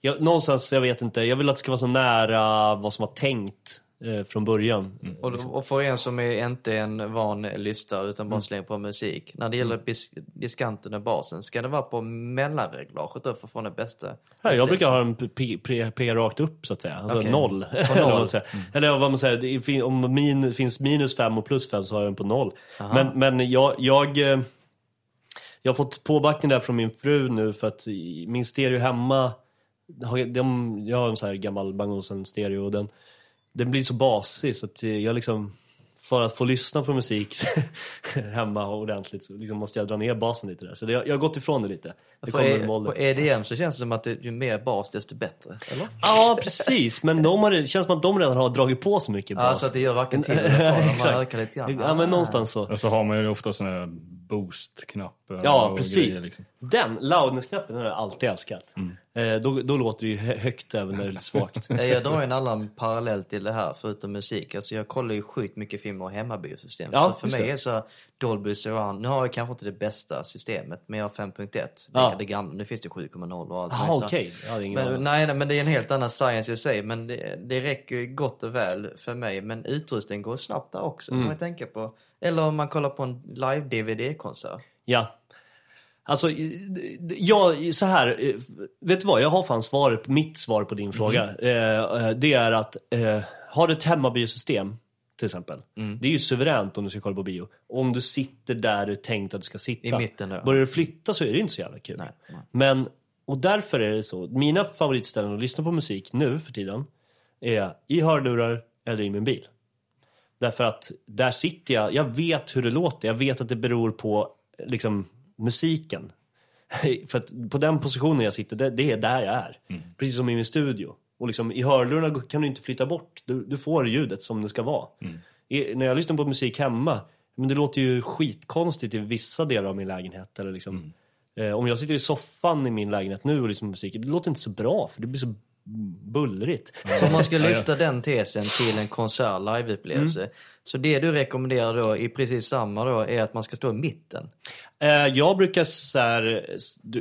Jag, någonstans, jag vet inte, jag vill att det ska vara så nära vad som var tänkt eh, från början. Och, och för en som är inte en van lyssnare utan Mm. bara slänger på musik. När det gäller bis, diskanten och basen, ska det vara på mellanreglaget då för att få den bästa? Ja, jag brukar ha en p- p- p- rakt upp så att säga. Alltså Okej. noll. Noll. säger. Eller vad man säger, om min, finns minus fem och plus fem så har jag den på noll. Men, men jag, jag, eh, jag har fått påbackning där från min fru nu för att min stereo hemma, de, jag har en sån här gammal Bang stereo och den, den blir så basig så att jag liksom för att få lyssna på musik hemma ordentligt så liksom måste jag dra ner basen lite där. Så det, jag, jag har gått ifrån det lite. Det På, e, med åldern. på EDM så känns det som att det, ju mer bas desto bättre, eller? Ja, precis. Men de har, det känns som att de redan har dragit på så mycket bas. Ja, så att det gör varken till eller från. De ökat lite grann. Ja, men någonstans så. Och så har man ju ofta såna här boost-knappar Ja, och precis. grejer liksom. Den, loudness-knappen, har jag alltid älskat. Eh, då, då låter det ju hö- högt även när det är lite svagt. Jag drar en annan parallell till det här, förutom musik. Alltså jag kollar ju sjukt mycket film och hemmabiosystem. Ja, så för mig det. är så Dolby Surround, nu har jag kanske inte det bästa systemet, men jag har 5.1. Det Ja. är det gamla, nu finns det 7.0 och allt. Okej. Jag hade ingen Men, nej, nej, men det är en helt annan science i sig. Men det, det räcker ju gott och väl för mig. Men utrustningen går snabbt där också, Mm. man tänka på. Eller om man kollar på en live-DVD-konsert. Ja. Alltså, jag, så här, eh, vet du vad? Jag har fan svaret, mitt svar på din fråga. Eh, eh, det är att, har du ett hemmabiosystem, till exempel. Det är ju suveränt om du ska kolla på bio. Om du sitter där du tänkt att du ska sitta. I mitten då. Börjar du flytta så är det inte så jävla kul. Nej, nej. Men, och därför är det så. Mina favoritställen att lyssna på musik nu för tiden är i hörlurar eller i min bil. Därför att där sitter jag, jag vet hur det låter, jag vet att det beror på liksom musiken. För att på den positionen jag sitter, det, det är där jag är. Precis som i min studio. Och liksom, i hörlurarna kan du inte flytta bort, du, du får ljudet som det ska vara. I, när jag lyssnar på musik hemma, men det låter ju skitkonstigt i vissa delar av min lägenhet. Eller liksom, eh, om jag sitter i soffan i min lägenhet nu och lyssnar på musik, det låter inte så bra för det blir så bullrigt. Så om man ska lyfta den tesen till en konsert, liveupplevelse. Mm. Så det du rekommenderar då, i precis samma då, är att man ska stå i mitten. Eh, jag brukar så här,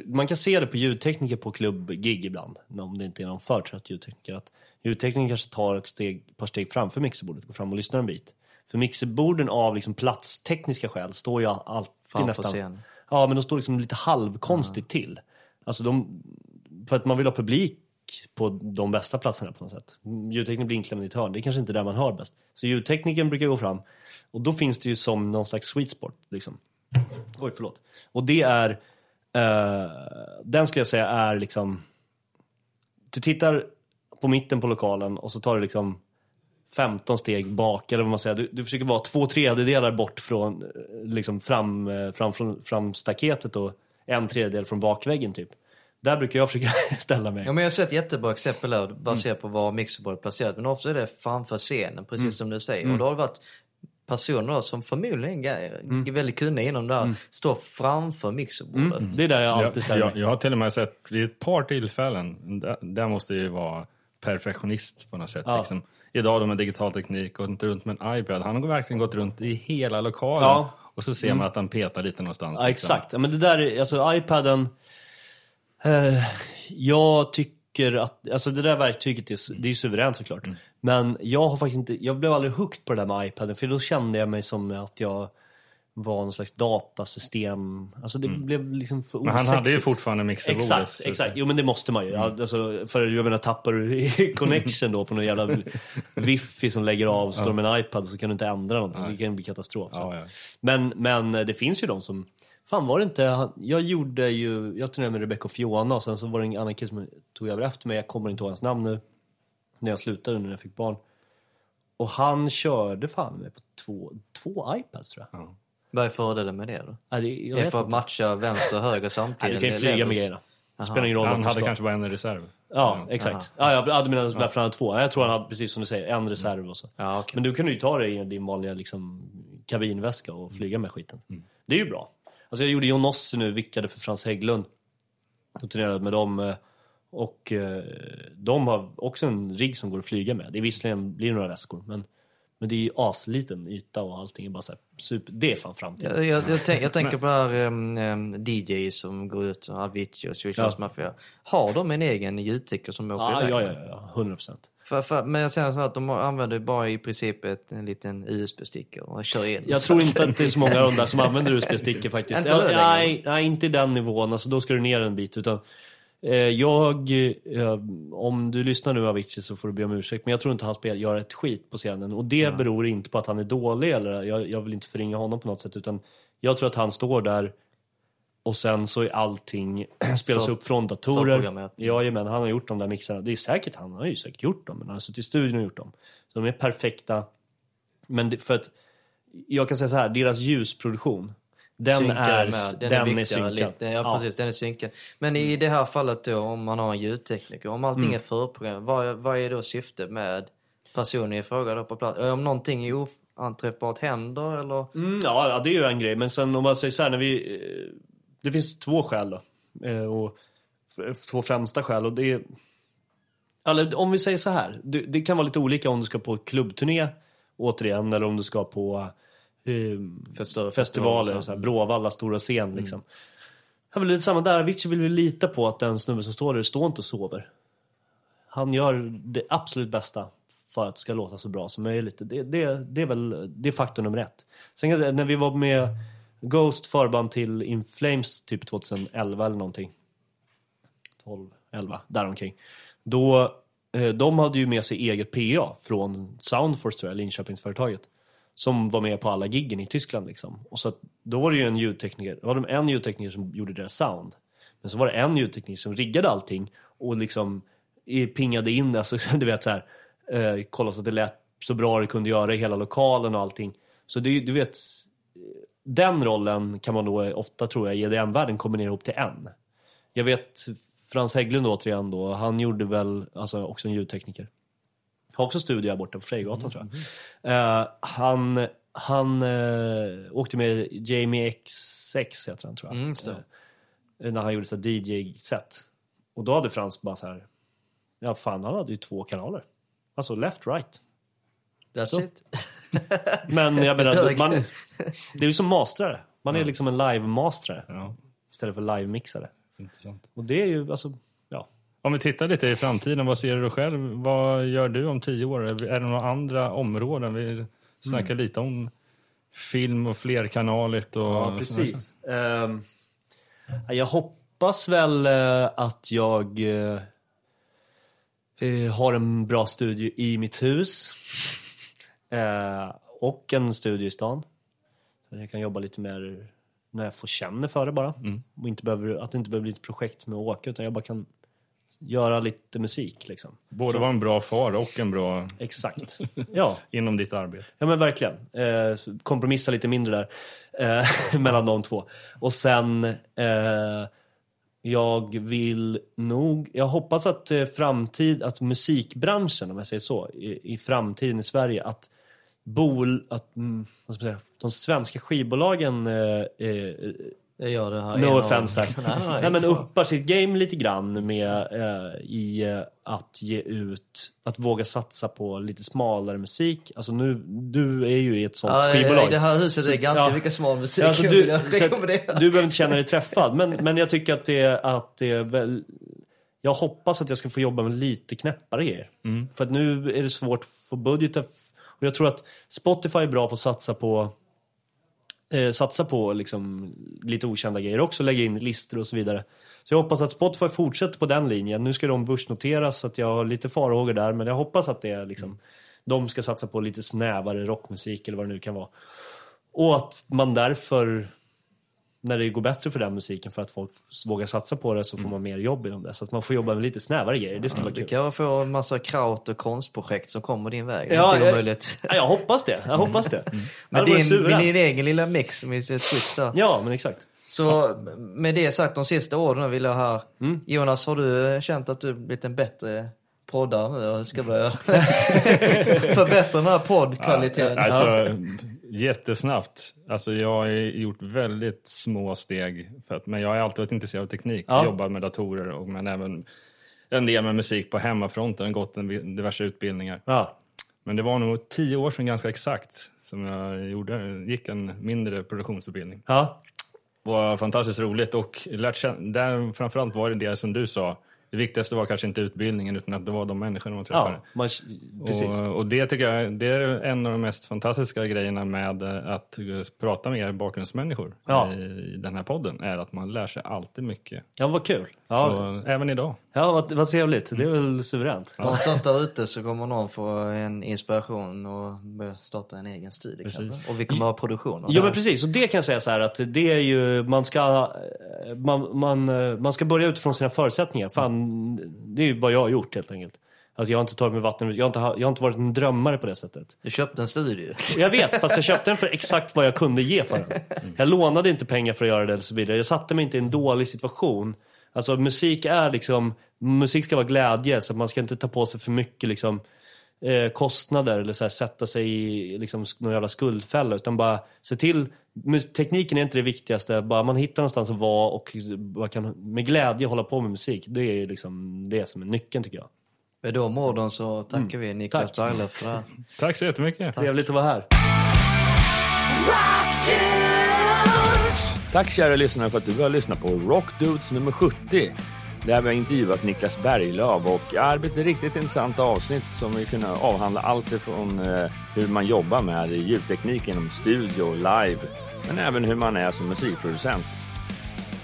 man kan se det på ljudtekniker på klubbgig ibland, om det inte är någon för trött ljudtekniker. Att ljudtekniker kanske tar ett steg, par steg framför mixerbordet, går fram och lyssnar en bit. För mixerborden av liksom platstekniska skäl står ju alltid Framför nästan... scen. Ja, men de står liksom lite halvkonstigt till. Alltså de, för att man vill ha publik på de bästa platserna på något sätt. Ljudtekniker blir inklämd i ett hörn, det är kanske inte där man hör bäst. Så ljudtekniken brukar gå fram och då finns det ju som någon slags sweet spot. Liksom. Oj, förlåt. Och det är, eh, den skulle jag säga är liksom, du tittar på mitten på lokalen och så tar du liksom 15 steg bak, eller vad man säger. Du, du försöker vara två tredjedelar bort från eh, liksom fram, eh, fram, fram, fram staketet och en tredjedel från bakväggen typ. Där brukar jag försöka ställa mig. Ja, men jag har sett jättebra exempel här baserat Mm. på var mixerbordet är placerat. Men ofta är det framför scenen, precis Mm. som du säger. Och då har det varit personer då, som förmodligen är är väldigt kunniga inom det här, står framför mixerbordet. Mm. Det är där jag alltid Jag, ställer jag, mig. jag har till och med sett vid ett par tillfällen, där, där måste ju vara perfektionist på något sätt. Ja. Liksom. Idag då med digital teknik, gått inte runt med en iPad. Han har verkligen gått runt i hela lokalen. Ja. Och så ser man att han petar lite någonstans. Ja, liksom. exakt. Ja, men det där, är- alltså iPaden. Eh, jag tycker att, alltså det där verktyget är, det är suveränt såklart. Mm. Men jag har faktiskt inte, jag blev aldrig hooked på det där med iPaden. För då kände jag mig som att jag var någon slags datasystem. Alltså det blev liksom för Mm. Men han osexigt. hade ju fortfarande mixerbordet. Exakt, Mm. exakt. Jo men det måste man ju. Ja, Alltså, för jag menar tappar du connection då på någon jävla wifi som lägger av så står med en iPad så kan du inte ändra någonting. Det kan bli katastrof. Ja, ja. Men, men det finns ju de som... Fan var det inte... Jag gjorde ju... Jag turnerade med Rebecca och Fiona och sen så var det en annan kille som tog över efter mig. Jag kommer inte ihåg hans namn nu. När jag slutade, när jag fick barn. Och han körde fan med på två, två iPads tror jag. Ja. Vad är fördelen med det då? Ja, det, jag Det är för att matcha vänster och höger samtidigt. du kan ju flyga med grejerna. Det spelar ingen roll Han hade kanske bara en reserv. Ja, exakt. Ja, ja, ja, du menar varför han hade två? Jag tror han hade, precis som du säger, en reserv och så. Ja, okej. Men du kan ju ta det i din vanliga liksom, kabinväska och flyga med skiten. Det är ju bra. Alltså jag gjorde John nu, vickade för Frans Hägglund. Och turnerade med dem. Eh, och eh, de har också en rigg som går att flyga med. Det är visserligen blir några väskor, men, men det är ju asliten yta och allting är bara så här super. Det är fan framtiden. Jag, jag, jag, tänk, jag tänker på det här um, DJ som går ut, Avicii och Swedish Ja. Mafia. Har de en egen ljudtekniker som åker Ja, iväg? ja, ja, ja, 100 procent. För, för, men jag säger så att de använder bara i princip ett, en liten USB-stick och kör in. Jag tror inte att det är så många av de där som använder USB-stickor faktiskt. Inte nej, nej, inte i den nivån. Alltså, då ska du ner en bit. Utan, jag, eh, om du lyssnar nu Avicii så får du be om ursäkt. Men jag tror inte han spel, gör ett skit på scenen. Och det beror inte på att han är dålig. Eller, jag, jag vill inte förringa honom på något sätt. Utan jag tror att han står där och sen så är allting spelas upp från datorer. Jajamän, han har gjort de där mixarna. Det är säkert han, han har ju säkert gjort dem. Men han har suttit i studion och gjort dem. Så de är perfekta. Men det, för att jag kan säga så här, deras ljusproduktion, den är, med. den Den är, synkad. lite. Ja, precis. Den är synkad. Men i det här fallet då, om man har en ljudtekniker, om allting Mm. är förprogrammerat, vad, vad är då syftet med personen i fråga då på plats? Om någonting är oanträffbart händer eller? Mm, ja, ja, det är ju en grej. Men sen om man säger så här, när vi, eh, det finns två skäl då. Eh, Och två främsta skäl. Och det är, eller om vi säger så här, det, det kan vara lite olika om du ska på klubbturné, återigen, eller om du ska på festivaler, festivaler, så här, Bråvalla stora scen liksom. Jag vill lite samma där, Avicii vill vi lita på att den snubben som står där står inte och sover. Han gör det absolut bästa för att det ska låta så bra som möjligt. Det, det, det är väl det är faktor nummer ett. Sen kan jag säga, när vi var med Ghost förband till In Flames typ 2011 eller någonting. 12, 11, däromkring. Då, eh, de hade ju med sig eget PA från Soundforce tror jag, Linköpingsföretaget. Som var med på alla giggen i Tyskland liksom. Och så att, då var det ju en ljudtekniker, då var det en ljudtekniker som gjorde deras sound. Men så var det en ljudtekniker som riggade allting och liksom eh, pingade in, alltså du vet så här, eh, kollade så att det lät så bra det kunde göra i hela lokalen och allting. Så det, du vet, den rollen kan man då ofta tror jag i EDM-världen kombinera ihop till en. Jag vet Frans Hägglund återigen då, han gjorde väl, alltså också en ljudtekniker. Har också studio här borta på Frejgatan tror jag. Eh, han han eh, åkte med Jamie X6 heter han tror jag. Mm. Eh, när han gjorde så DJ-set. Och då hade Frans bara så här, ja fan han hade ju två kanaler. Alltså left, right. That's Så. it. Men jag menar, man, det är ju som mastrare. Man är liksom en live-mastrare Ja, istället för live-mixare. intressant. Och det är ju alltså. Om vi tittar lite i framtiden, vad ser du själv? Vad gör du om tio år? Är det några andra områden vi Snacka lite om film och flerkanaligt och... Ja, precis. Ehm, jag hoppas väl eh, att jag eh, har en bra studio i mitt hus. Eh, och en studio i stan. Så jag kan jobba lite mer när jag får känna för det bara. Och inte behöver, att det inte behöver bli ett projekt med att åka utan jag bara kan göra lite musik liksom. Både vara en bra far och en bra Exakt. Ja, inom ditt arbete. Ja men verkligen. Eh, kompromissa lite mindre där eh, mellan de två. Och sen, eh, jag vill nog, jag hoppas att eh, framtid, att musikbranschen om jag säger så, i, i framtiden i Sverige, att bol, att, mm, vad ska man säga, de svenska skivbolagen eh, eh, Det gör det här. No offense här. Nej, nej, Nej, men uppar sitt game lite grann med eh, i eh, att ge ut, att våga satsa på lite smalare musik. Alltså nu, du är ju i ett sånt Ja, skivbolag. Det här huset är ganska Ja. mycket smal musik. Ja, alltså, du, du behöver inte känna dig träffad, men, men jag tycker att det, att det är väl... Jag hoppas att jag ska få jobba med lite knäppare grejer. För att nu är det svårt att få budgetar. Och jag tror att Spotify är bra på att satsa på eh, satsa på liksom, lite okända grejer också, lägga in listor och så vidare. Så jag hoppas att Spotify fortsätter på den linjen. Nu ska de börsnoteras så att jag har lite farhågor där, men jag hoppas att det är liksom, de ska satsa på lite snävare rockmusik eller vad det nu kan vara. Och att man därför, när det går bättre för den musiken för att folk vågar satsa på det så får man mer jobb inom det. Så att man får jobba med lite snävare grejer. Det skulle vara Du kul. kan få en massa kraut och konstprojekt som kommer din väg. Ja, det är jag- omöjligt. Ja, jag hoppas det. Jag hoppas det. Men Men det din, med din egen lilla mix med sitt twist där. Ja, men exakt. Så med det sagt, de sista orden vill jag här. Mm. Jonas, har du känt att du blivit en bättre poddare nu och ska börja förbättra den här poddkvaliteten? Alltså, jättesnabbt. Alltså, jag har gjort väldigt små steg. För att, men jag har alltid varit intresserad av teknik. Ja. Jobbat med datorer och men även en del med musik på hemmafronten. Gått en, diverse utbildningar. Ja. Men det var nog tio år sedan ganska exakt som jag gjorde, gick en mindre produktionsutbildning. Ja. Det var fantastiskt roligt och lärt känna, där framförallt var det det som du sa. Det viktigaste var kanske inte utbildningen utan att det var de människorna man träffade. Ja, man, precis. Och, och det tycker jag det är en av de mest fantastiska grejerna med att prata med er bakgrundsmänniskor Ja. i, i den här podden. Är att man lär sig alltid mycket. Ja, vad kul. Ja, Så även idag. ja vad, vad trevligt. Det är väl suveränt. Någonstans där ute så kommer någon få en inspiration och börja starta en egen Precis. kanske. Och vi kommer ha produktion. Jo men precis, och det kan jag säga så här att det är ju, man ska, man, man, man ska börja utifrån sina förutsättningar. Fan, det är ju vad jag har gjort helt enkelt. Att jag har inte tagit mig vatten, jag har inte, jag har inte varit en drömmare på det sättet. Du köpte en studio. Jag vet, fast jag köpte den för exakt vad jag kunde ge för den. Jag lånade inte pengar för att göra det och så vidare. Jag satte mig inte i en dålig situation. Alltså musik är liksom, musik ska vara glädje så man ska inte ta på sig för mycket liksom eh, kostnader eller så här, sätta sig i liksom, någon jävla skuldfälla utan bara se till, tekniken är inte det viktigaste, bara man hittar någonstans att vara och bara kan med glädje hålla på med musik. Det är liksom det som är nyckeln tycker jag. Med de orden så tackar vi Niklas Tack. Berglöf för det här. Tack så jättemycket. Trevligt att vara här. Tack kära lyssnare för att du har lyssnat på Rock Dudes nummer 70. Där vi har intervjuat Niklas Berglöf och ja, det arbetat ett riktigt intressant avsnitt som vi kunde avhandla allt ifrån eh, hur man jobbar med ljudteknik inom studio och live, men även hur man är som musikproducent.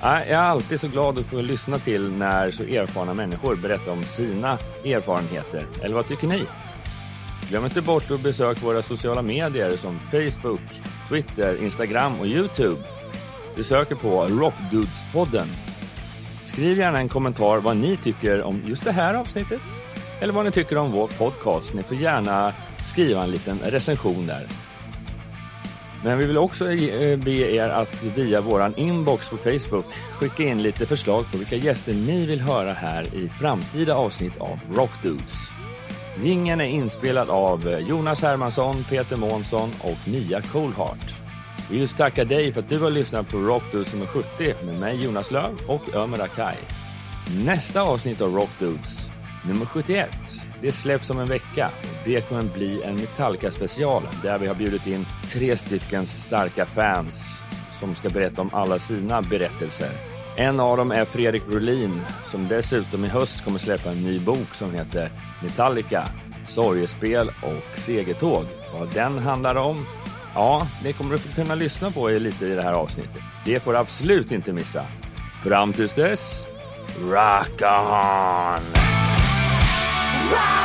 Ja, Jag är alltid så glad att få lyssna till när så erfarna människor berättar om sina erfarenheter. Eller vad tycker ni? Glöm inte bort att besöka våra sociala medier som Facebook, Twitter, Instagram och Youtube. Vi söker på Rockdudespodden. Skriv gärna en kommentar vad ni tycker om just det här avsnittet. Eller vad ni tycker om vår podcast. Ni får gärna skriva en liten recension där. Men vi vill också eh, be er att via våran inbox på Facebook skicka in lite förslag på vilka gäster ni vill höra här i framtida avsnitt av Rockdudes. Jingeln är inspelad av eh, Jonas Hermansson, Peter Månsson och Mia Coolheart. Vi vill tacka dig för att du har lyssnat på Rockdudes nummer 70 med mig Jonas Löv och Ömer Akai. Nästa avsnitt av Rockdudes, nummer 71, det släpps om en vecka det kommer bli en Metallica special där vi har bjudit in tre stycken starka fans som ska berätta om alla sina berättelser. En av dem är Fredrik Brolin som dessutom i höst kommer släppa en ny bok som heter Metallica sorgespel och segertåg. Vad den handlar om? Ja, det kommer du kunna lyssna på lite i det här avsnittet. Det får du absolut inte missa. Fram tills dess, rock on! Rock!